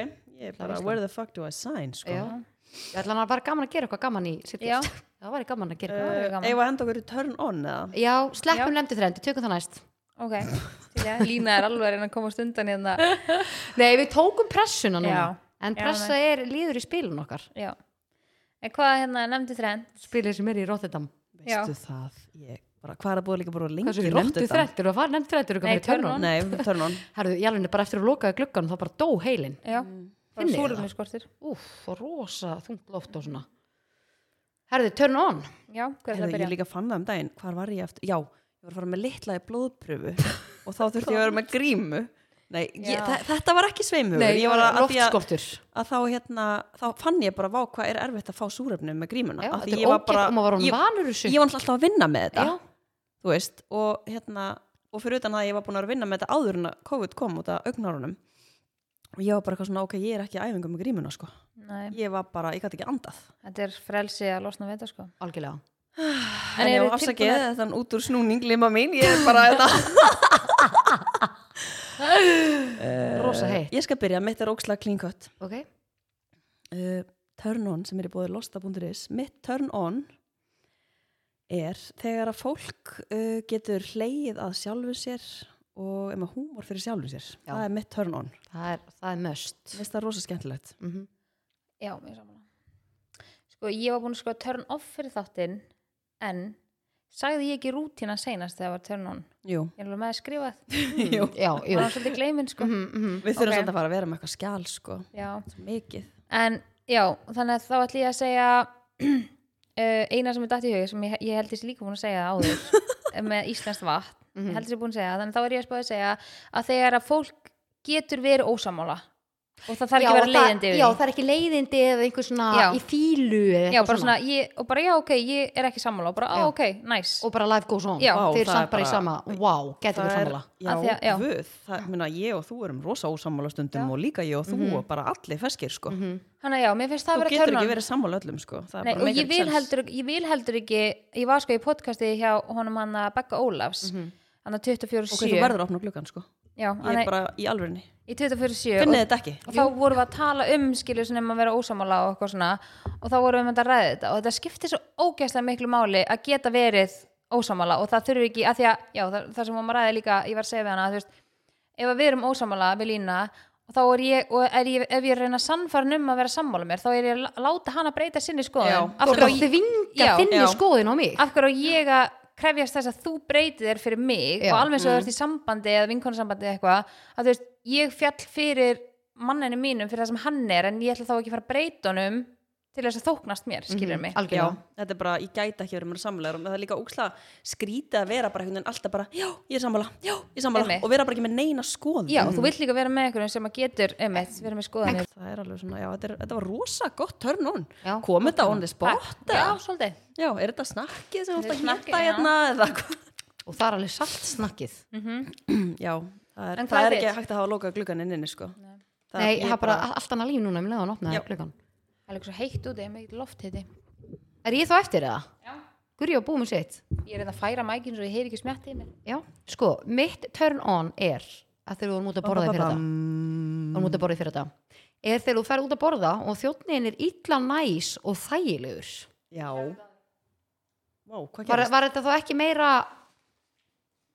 ég er bara Where the fuck do I sign, sko Já. Ég ætla hann að bara gaman að gera eitthvað gaman í. Það væri gaman að gera eitthvað. Eða að henda okkur í turn on eða? Já, sleppum nefndi þrendi, tökum það næst ok, Lína er alveg að reyna að komast undan hérna Nei, við tókum pressuna núna Já. En Já, pressa er líður í spilun okkar já, en hvað hérna nefndi þrenn Spilið sem er í Rotterdam Já. Veistu það? Ég bara, hvað er að búið líka bara lengi Hversu í nefndi Rotterdam? þrendi, eru að fara nefndi þrendi, eru Nei, að fara í turn on. törnun Nei, turn on Herðu, ég alveg bara eftir að lokaði gluggan þá bara dó heilin já, bara Finnið þið súrumni skortir. Úf, og rosa þungt loft og svona. Herðu, turn on já, hver er það að Ég byrja líka fann það um daginn, hvar var ég eftir? Já, ég var að fara með litlaði blóðpröfu og þá þurfti ég að vera með grímu. Nei, ég, Já. þa- þetta var ekki sveimhugur Nei, ég var að, að, að, þá, hérna, þá fann ég bara vá hvað er erfitt að fá súrefni með grímuna? Já, Af því þetta ég var og hann ég, vanur þessu. ég var alltaf að vinna með þetta. Já, þú veist, og hérna og fyrir utan það að ég var búin að vinna með þetta áður en að COVID kom út af augnárunum. Og ég var bara eitthvað svona, ok, ég er ekki í æfingu með grímuna sko, Nei, ég var bara, ég gæti ekki andað. Þetta er frelsi að losna við þetta sko. Algjörlega. En ég var afsakið, tilbúnar- þetta er út úr snúning lima mín, ég er bara þetta Rosa heitt. Ég skal byrja, mitt er clean cut. Ok, uh, turn on sem er í bóði losta.is mitt turn on er þegar að fólk uh, getur hleyið að sjálfu sér og er með húmor fyrir sjálfu sér. Já. það er mitt turn on. Það er, það er möst það rosa skemmtilegt. Mm já, mér saman sko, ég var búin að sko turn off fyrir þáttinn en sagði ég ekki rútína seinast þegar það var turn on? Jú, ég er alveg með að skrifa Jú. Já, það jú. var svolítið gleimin sko. Mm -hmm. við þurfum Ok. samt að fara að vera með eitthvað skjál sko, mikið. En já, þannig að þá ætlum ég að segja uh, eina sem er dætt í hug sem ég, ég held þessi líka búin að segja það áður með íslenskt vatn Mhm. ég held þessi búin að segja þannig þá er ég að spáði að segja að þegar að fólk getur verið ósamála og það þarf ekki að vera leiðindi Já, það er ekki leiðindi eða einhver svona Já. í fílu já, bara svona, ég, og bara já, ok, ég er ekki sammála og bara, á, Já. ok, nice og bara life goes on Já. þeir samt er bara í sama wow, getur við er, sammála já, Af því að- já. guð það, minna, ég og þú erum rosa ósammála stundum og líka ég og þú og bara allir feskir sko. Mhm. Þannig að já, mér finnst það þú að vera getur turn ekki on. verið sammála öllum sko. það Nei, bara og ég vil, heldur, ég vil heldur ekki ég var sko í podcasti hjá honum hann Becca Ólafs hann að 24 ok, þú verður að opna gluggan sko. Já, ég hann er bara í alvörinni í 24 finnið þetta ekki? og þá vorum við að tala um skilur um að vera ósamála og eitthvað svona og þá vorum við með að ræða þetta. Og þetta skiptir svo ógæslega miklu máli að geta verið ósamála og það þurfi ekki að því að, já, það, það sem vorum að ræða líka ég var að segja við hana, þú veist ef að við erum ósamála við lína og þá er ég, og er ég, ef ég reyna sannfærin um að vera sammála mér, þá er ég að láta hana breyta sinni skoðun. Já. Af hverju ég- ég að krefjast þess að þú breytið þér fyrir mig Já. og alveg svo þú ert í sambandi eða vinkonasambandi eða eitthvað að þú veist, ég fjall fyrir manninu mínum fyrir það sem hann er en ég ætla þá ekki að fara að breyta honum til þess að þóknast mér, skilur mig? Já, algjörlega þetta er bara, ég gæti ekki verið mér sammála og það. Er líka ókslega skrítið að vera bara einhvern veginn alltaf bara, já, ég er sammála, já, ég er sammála og vera bara ekki með neina skoðun. Já, þú vilt líka vera með einhverjum sem að getur einmitt, vera með skoðanir. Það er alveg svona, já, þetta, er, þetta var rosa gott turn on, Já, kom þetta on the spot Já, svolítið. Já, er þetta snakkið sem þú er að já. hérna og það er alveg salt snakkið. Já, það er, það er ekki hægt að hafa lokað gluggan inni sko. Það- nei, það er bara allt annað líf núna um leðan Já. opnaði gluggan Það er svo heitt úti, mikið loft heiti er ég þá eftir það? Já. Guri og búið með sitt. Ég er reynd að færa mækinn svo ég heyri ekki smjatti í mér. Já, sko, mitt turn on er að þegar við vorum út að borða fyrir þetta Mm, vorum út að borða fyrir þetta er þegar þú ferð út að borða og þjóttnin er illa næs og þægilegur. Já. Vá, hvað var, var þetta þá ekki meira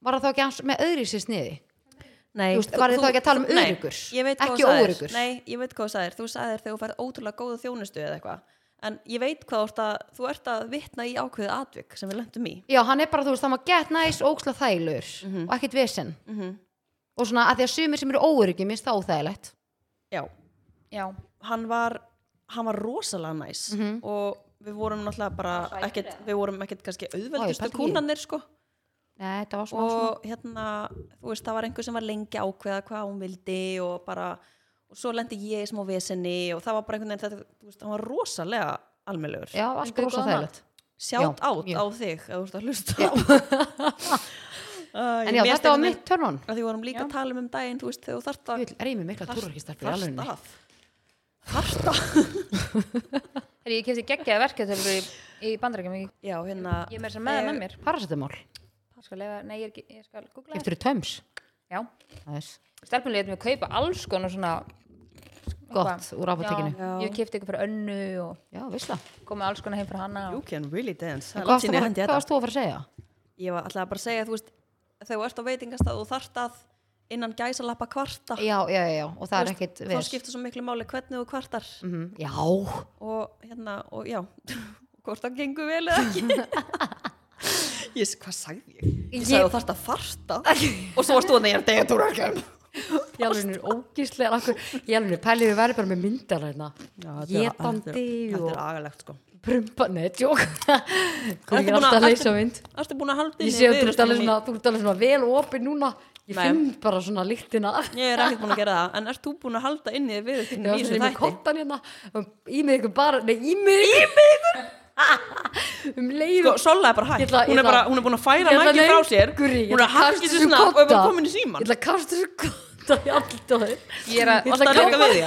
var það þá ekki með öðri sér sniði Nei, Þú veist, var þið þá ekki að tala um nei, öruggur? ég veit hvað Ekki óöruggur? Nei, ég veit hvað þú sagðir. Þú sagðir þegar þú færð ótrúlega góða þjónustu eða eitthvað. En ég veit hvað þú ert að, þú ert að vitna í ákveðið atvik sem við lendum í. Já, hann er bara, þú veist, hann var gett næs og óksla þægilegur og ekkert vesen. Mm og svona að því að sumir sem eru óöryggi minnst það óþægilegt. Já, Já, hann var hann var rosalega næs Mhm. og við vorum náttúrulega bara ekkert, við vorum ekkert kannski auðveldustu kúnanir sko Nei, þetta var svona, svona. og hérna, þú veist, það var einhver sem var lengi að ákveða hvað hún vildi og bara og svo lendi ég í smá vesenni og það var bara einhvern veginn þetta, þú veist, hann var rosalega almennlegur. Já, allt Fengið rosa góðan þægilegt. sjátt Já, átt á þig ef þú ert að hlusta. Uh, en já, þetta var mitt að því vorum líka Já. að tala um um daginn þú veist, þegar þú þarft að er með mikla túrarkistarpi í alveg þarft að þarft að Þegar ég kefti geggjaða verkeftölu í, í bandarækjum ég, já, hérna ég er með að það með mér. Paracetamol, Það skal lefa, nei, ég, er ég skal googla eftir töms Já, Næs. stelpunni leit mig kaupa alls konar svona gott úr apotekinu Já, ég kefti eitthvað fyrir önnu og já, vissla kom með alls konar heim fyrir hana you og... can really dance. Það er hvað langt síðan ég hendi varst þetta. þú að fara að segja? ég var alltaf bara að segja þú veist, þegar þú ert á veitingastað og þarft að innan gæsalappa kvarta. Já, já, já, já, og það er Þú ekkit þá skiptir svo miklu máli hvernig þú kvartar. Mm já, og hérna, og já hvort það gengur vel eða ekki ég, hvað sagði ég? ég sagði þú þarft að farta. Og svo varst þú að neyja degja túrarkjum ég alveg er ógíslega ég alveg er pælið við verðum bara með myndar hérna. Þetta og- er agalegt sko. prumpa, neð, tjók hún er alltaf að leysa mynd. þú alveg í- svona, þú svona vel opið núna. Ég Nei. finn bara svona lyktina. Ég er ekkert búin að gera það, en ert þú búin að halda inni við Já, í þessu er þætti? kottan hérna. Í mig ykkur bara, nei, í mig í mig um leið Sko, Sola er bara hægt, hún, er hún er búin að færa nægir að frá sér. ég Hún er að að sér þessum svona og er bara komin í síman ég ætla að kasta þessu kotta í allt á þér Ég er að, að hann er að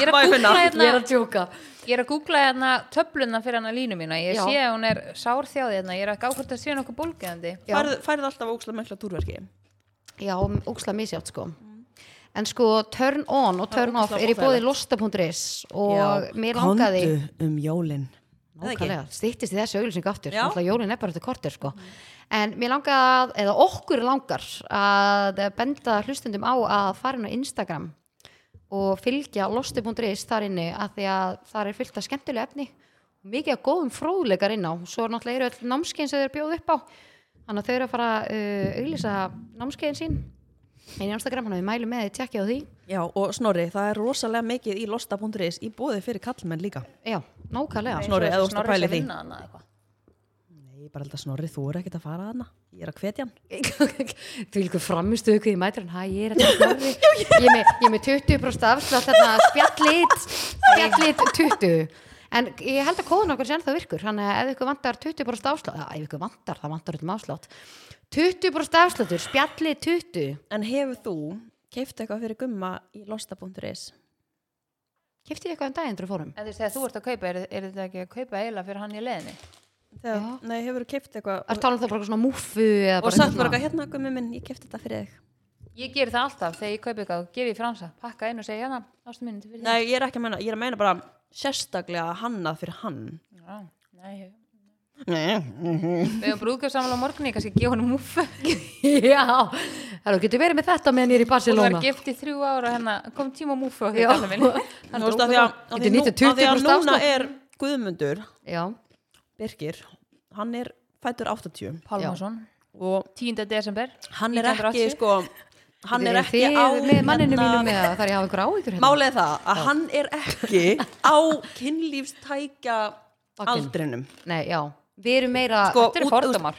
ég er hérna að tjóka Ég er að googla hérna töfluna fyrir hana línu mína. Ég Já. sé að hún er sárþjáði hérna. Ég er að gá hvort það sé nokkuð bólgeðandi Já. Færð færð alltaf óksla mikla túrverki? Já, óksla misjátt sko. En sko turn on og turn off er í bóði losta.is og mér langaði um jólin. Eða ekki? Nákvæmlega, stýttist í þessu auglýsing aftur. Já. Náttúrulega jólin er bara eftir kortir sko. En mér langar að, eða okkur langar að benda hlustundum á að fara inn á Instagram og fylgja losti.is þar inni að því að það er fyllt af skemmtilega efni mikið af góðum fróðleikar inn á. Svo náttúrulega eru öll námskein sem þeir bjóð upp á. Þannig að þau eru að fara að uh, auglýsa námskeiðin sín inn í Instagram, að við mælum með því tjekkja á því. Já, og Snorri, það er rosalega mikið í losta.is í bóði fyrir kallmenn líka. Já, nákvæmlega. Snorri, eða að pæla í því. Nei, bara held að Snorri, þú er ekkert að fara þarna. Ég er að hvetja hann. Þú líka framistu ykkur í mætur Hæ, ég er þetta snorri Ég er með, ég er með 20% afslátt þarna spjallit spjallit 20 En ég held að kóðun okkur sem það virkur Þannig að ef ykkur vantar 20% afslátt ef ykkur vantar, það vantar um afslátt 20% afsláttur, spjallit 20 En hefur þú keift eitthvað fyrir gumma í losta.is? Kifti ég eitthvað um daginn þegar fórum? En þú veist, þegar þú ert að kaupa, er, er þetta ekki að kaupa eiginlega fyrir hann í leðinni? Þegar, nei, hefur þú keift eitthvað Er talað um það bara svona múfu eða og eitthvað bara eitthvað hérna gummi minn, ég keifti þetta fyrir þig Ég ger það alltaf þegar ég kaupa eitthvað, gef ég fransa, pakka inn og segja hérna, Nei, ég er ekki að meina, ég er að meina bara sérstaklega hannað fyrir hann. Já, Nei, við hefum brúðgjöfsamlega á morgunni, kannski gefa hann múfu. Já, það getur verið með þetta meðan ég er í Hún var Barcelona gift í þrjú ára hérna, kom tíma múfu á því Já. kallið minn. Því að, að, Getur því, nú, nýtt að því að 20% núna er Guðmundur Já, Birgir, hann er fættur 80 Pálmarsson, og 10. desember. hann er ekki 1980. sko hann er ekki á með manninu hérna- mínum með það ég að hafa einhver áhyggjur hérna Málið er það að hann er ekki á kynlífstækja aldrinum Nei, já, við erum meira Sko, Þetta eru fordómar.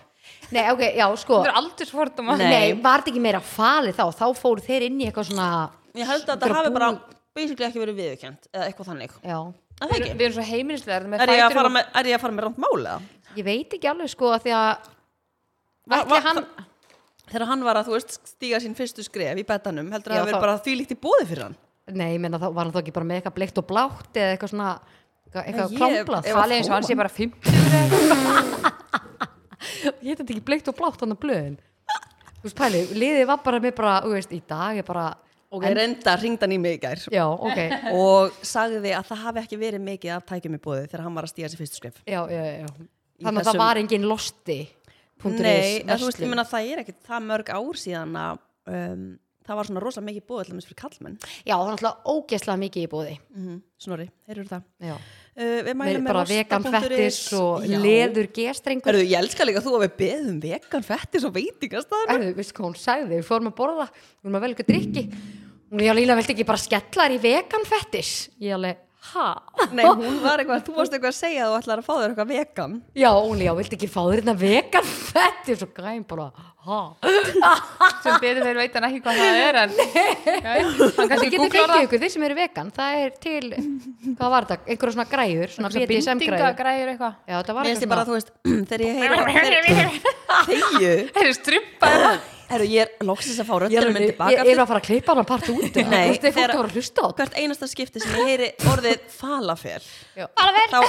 Nei, ok, já, sko Þetta eru aldursfordómar. Nei. Nei, var þetta ekki meira falið þá þá fóru þeir inn í eitthvað svona Ég held að þetta hafi bara basically ekki verið viðurkjönd eða eitthvað þannig Já, Er það Við, ekki? við erum svo heimilislegar með Er ég að fara með, er ég að fara með rámt máli eða? ég veit ekki alveg sko að því að Va- Ætli va- hann Þegar hann var að, þú veist, stíga sín fyrstu skref í betanum, heldur að Já, það verið þá- bara því líkt í bóði fyrir hann? Nei, menna þá var hann þá ekki bara með eitthvað bleikt og blátt eða eitthvað svona eitthvað, Ég- klámblað ef- Talið eins og hann sé bara 50 Ég heit ekki bleikt og blátt hann að blöðin. Þú veist, pæli, liðið var bara með bara, þú veist, í dag er bara Og ég reynda ringd hann í mig í gær. Já, ok. Og sagði að það hafi ekki verið mikið af tækjum í bóði þegar hann var að stíga sér fyrstu skref. Já, já, já. Í Þannig að þessum- það var engin losti Nei, þú veist, ég meina það er ekki það mörg ár síðan að um, það var svona rosa mikið bóði allir fyrir kallmenn. Já, það er náttúrulega ógeðslega mikið í bóði Mm Snorri, heyrður það? Já Uh, við Með mælum með bara vegan fettis og Já. leður gestrengur Herðu, ég elska líka þú að við beðum vegan fettis og veitingastæðan. Erðu, veistu hvað hún sagði, við fórum að borða við fórum að velja ykkur drikki hún er alveg, viltu ekki bara skella þér í vegan fettis ég alveg, ha? Nei, hún var eitthvað, þú varst eitthvað að segja að þú ætlar að fá þér eitthvað vegan Já, hún já, viltu ekki fá þér hérna vegan fett Ég er svo græn bara, ha? sem betur þeir veit hann ekki hvað það er en getið googlar fengið það. ykkur, þeir sem eru vegan Það er til, hvað var þetta? Einhverja svona græjur, svona bindingagræður eitthvað. Já, þetta var Mér finnst eitthvað ég bara, svona þú veist, þegar ég Þegju þeir eru strumpaður Herru, ég er loksins að fá Ég tilbaka ég er að fara að klippa hann part út veist, að að. Hvert einasta skipti sem ég heyri orðið falafel. þá,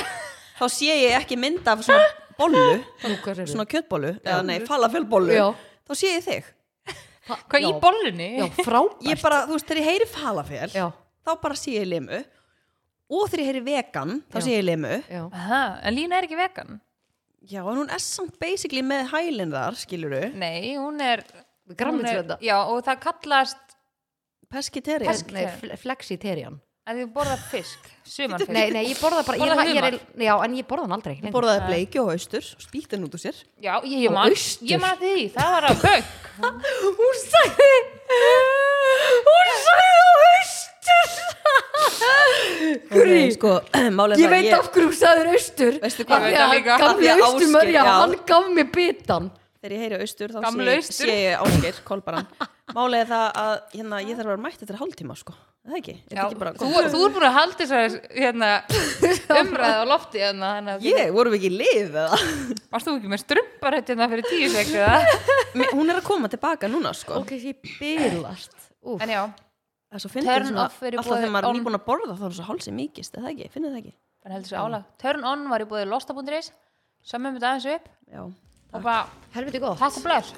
þá sé ég ekki mynd af svona bollu hvað svona kjötbollu, eða nei, falafelbollu? Þá sé ég þig. Hvað í Já. bollunni? Já, frábært. Ég bara, þú veist, þegar ég heyri falafel Já, þá bara sé ég limu og þegar ég heyri vegan, þá Já. sé ég limu Aha, en Lína er ekki vegan? Já, en hún er samt basically með hælinn þar, skiluru nei, hún er hún er- já, og það kallast pescetarian. Pes- Nei, fle- flexitarian að þú borða fisk sumanfisk Nei, nei, ég borða bara ég, Borðar ég, humar? ég, Já, en ég borða hann aldrei lengur. borðaði bleiki og austur spýtti hann út úr sér já, ég, ég man austur? ég man því, það var að bögg Hún sagði Hún sagði á austur Guri sko, málið Ég það veit af hverju hún sagði austur Veistu Af hvað? því Ég veit það að líka. hann Af því gamli að austur Ásgeir, já, já. hann gaf mér bitan þegar ég heyri austur þá Gamli sé, austur. sé ég áskeir, kolbaran málið er það að hérna, ég þarf að vera mætt eftir hálftíma sko, er það ekki? Er Já, ekki bara, þú, þú er búin að halda þessar hérna, umræði á lofti hérna, að ég, vorum við ekki í lið eða? varst þú ekki með strumpar hérna fyrir tíu sek eða? Mér- hún er að koma tilbaka núna sko Ok, ég bylast Úf. en já, það er svo fyndið Turn svona, off er í alltaf boði þegar maður er on. nýbúin að borða þá er svo hálsið mikist, er það ekki? finnið það ekki? þannig heldur þessu álag Turn on var í búið losta.is sömmum þetta aðeins upp Já. og bara Helviti gott takk og bless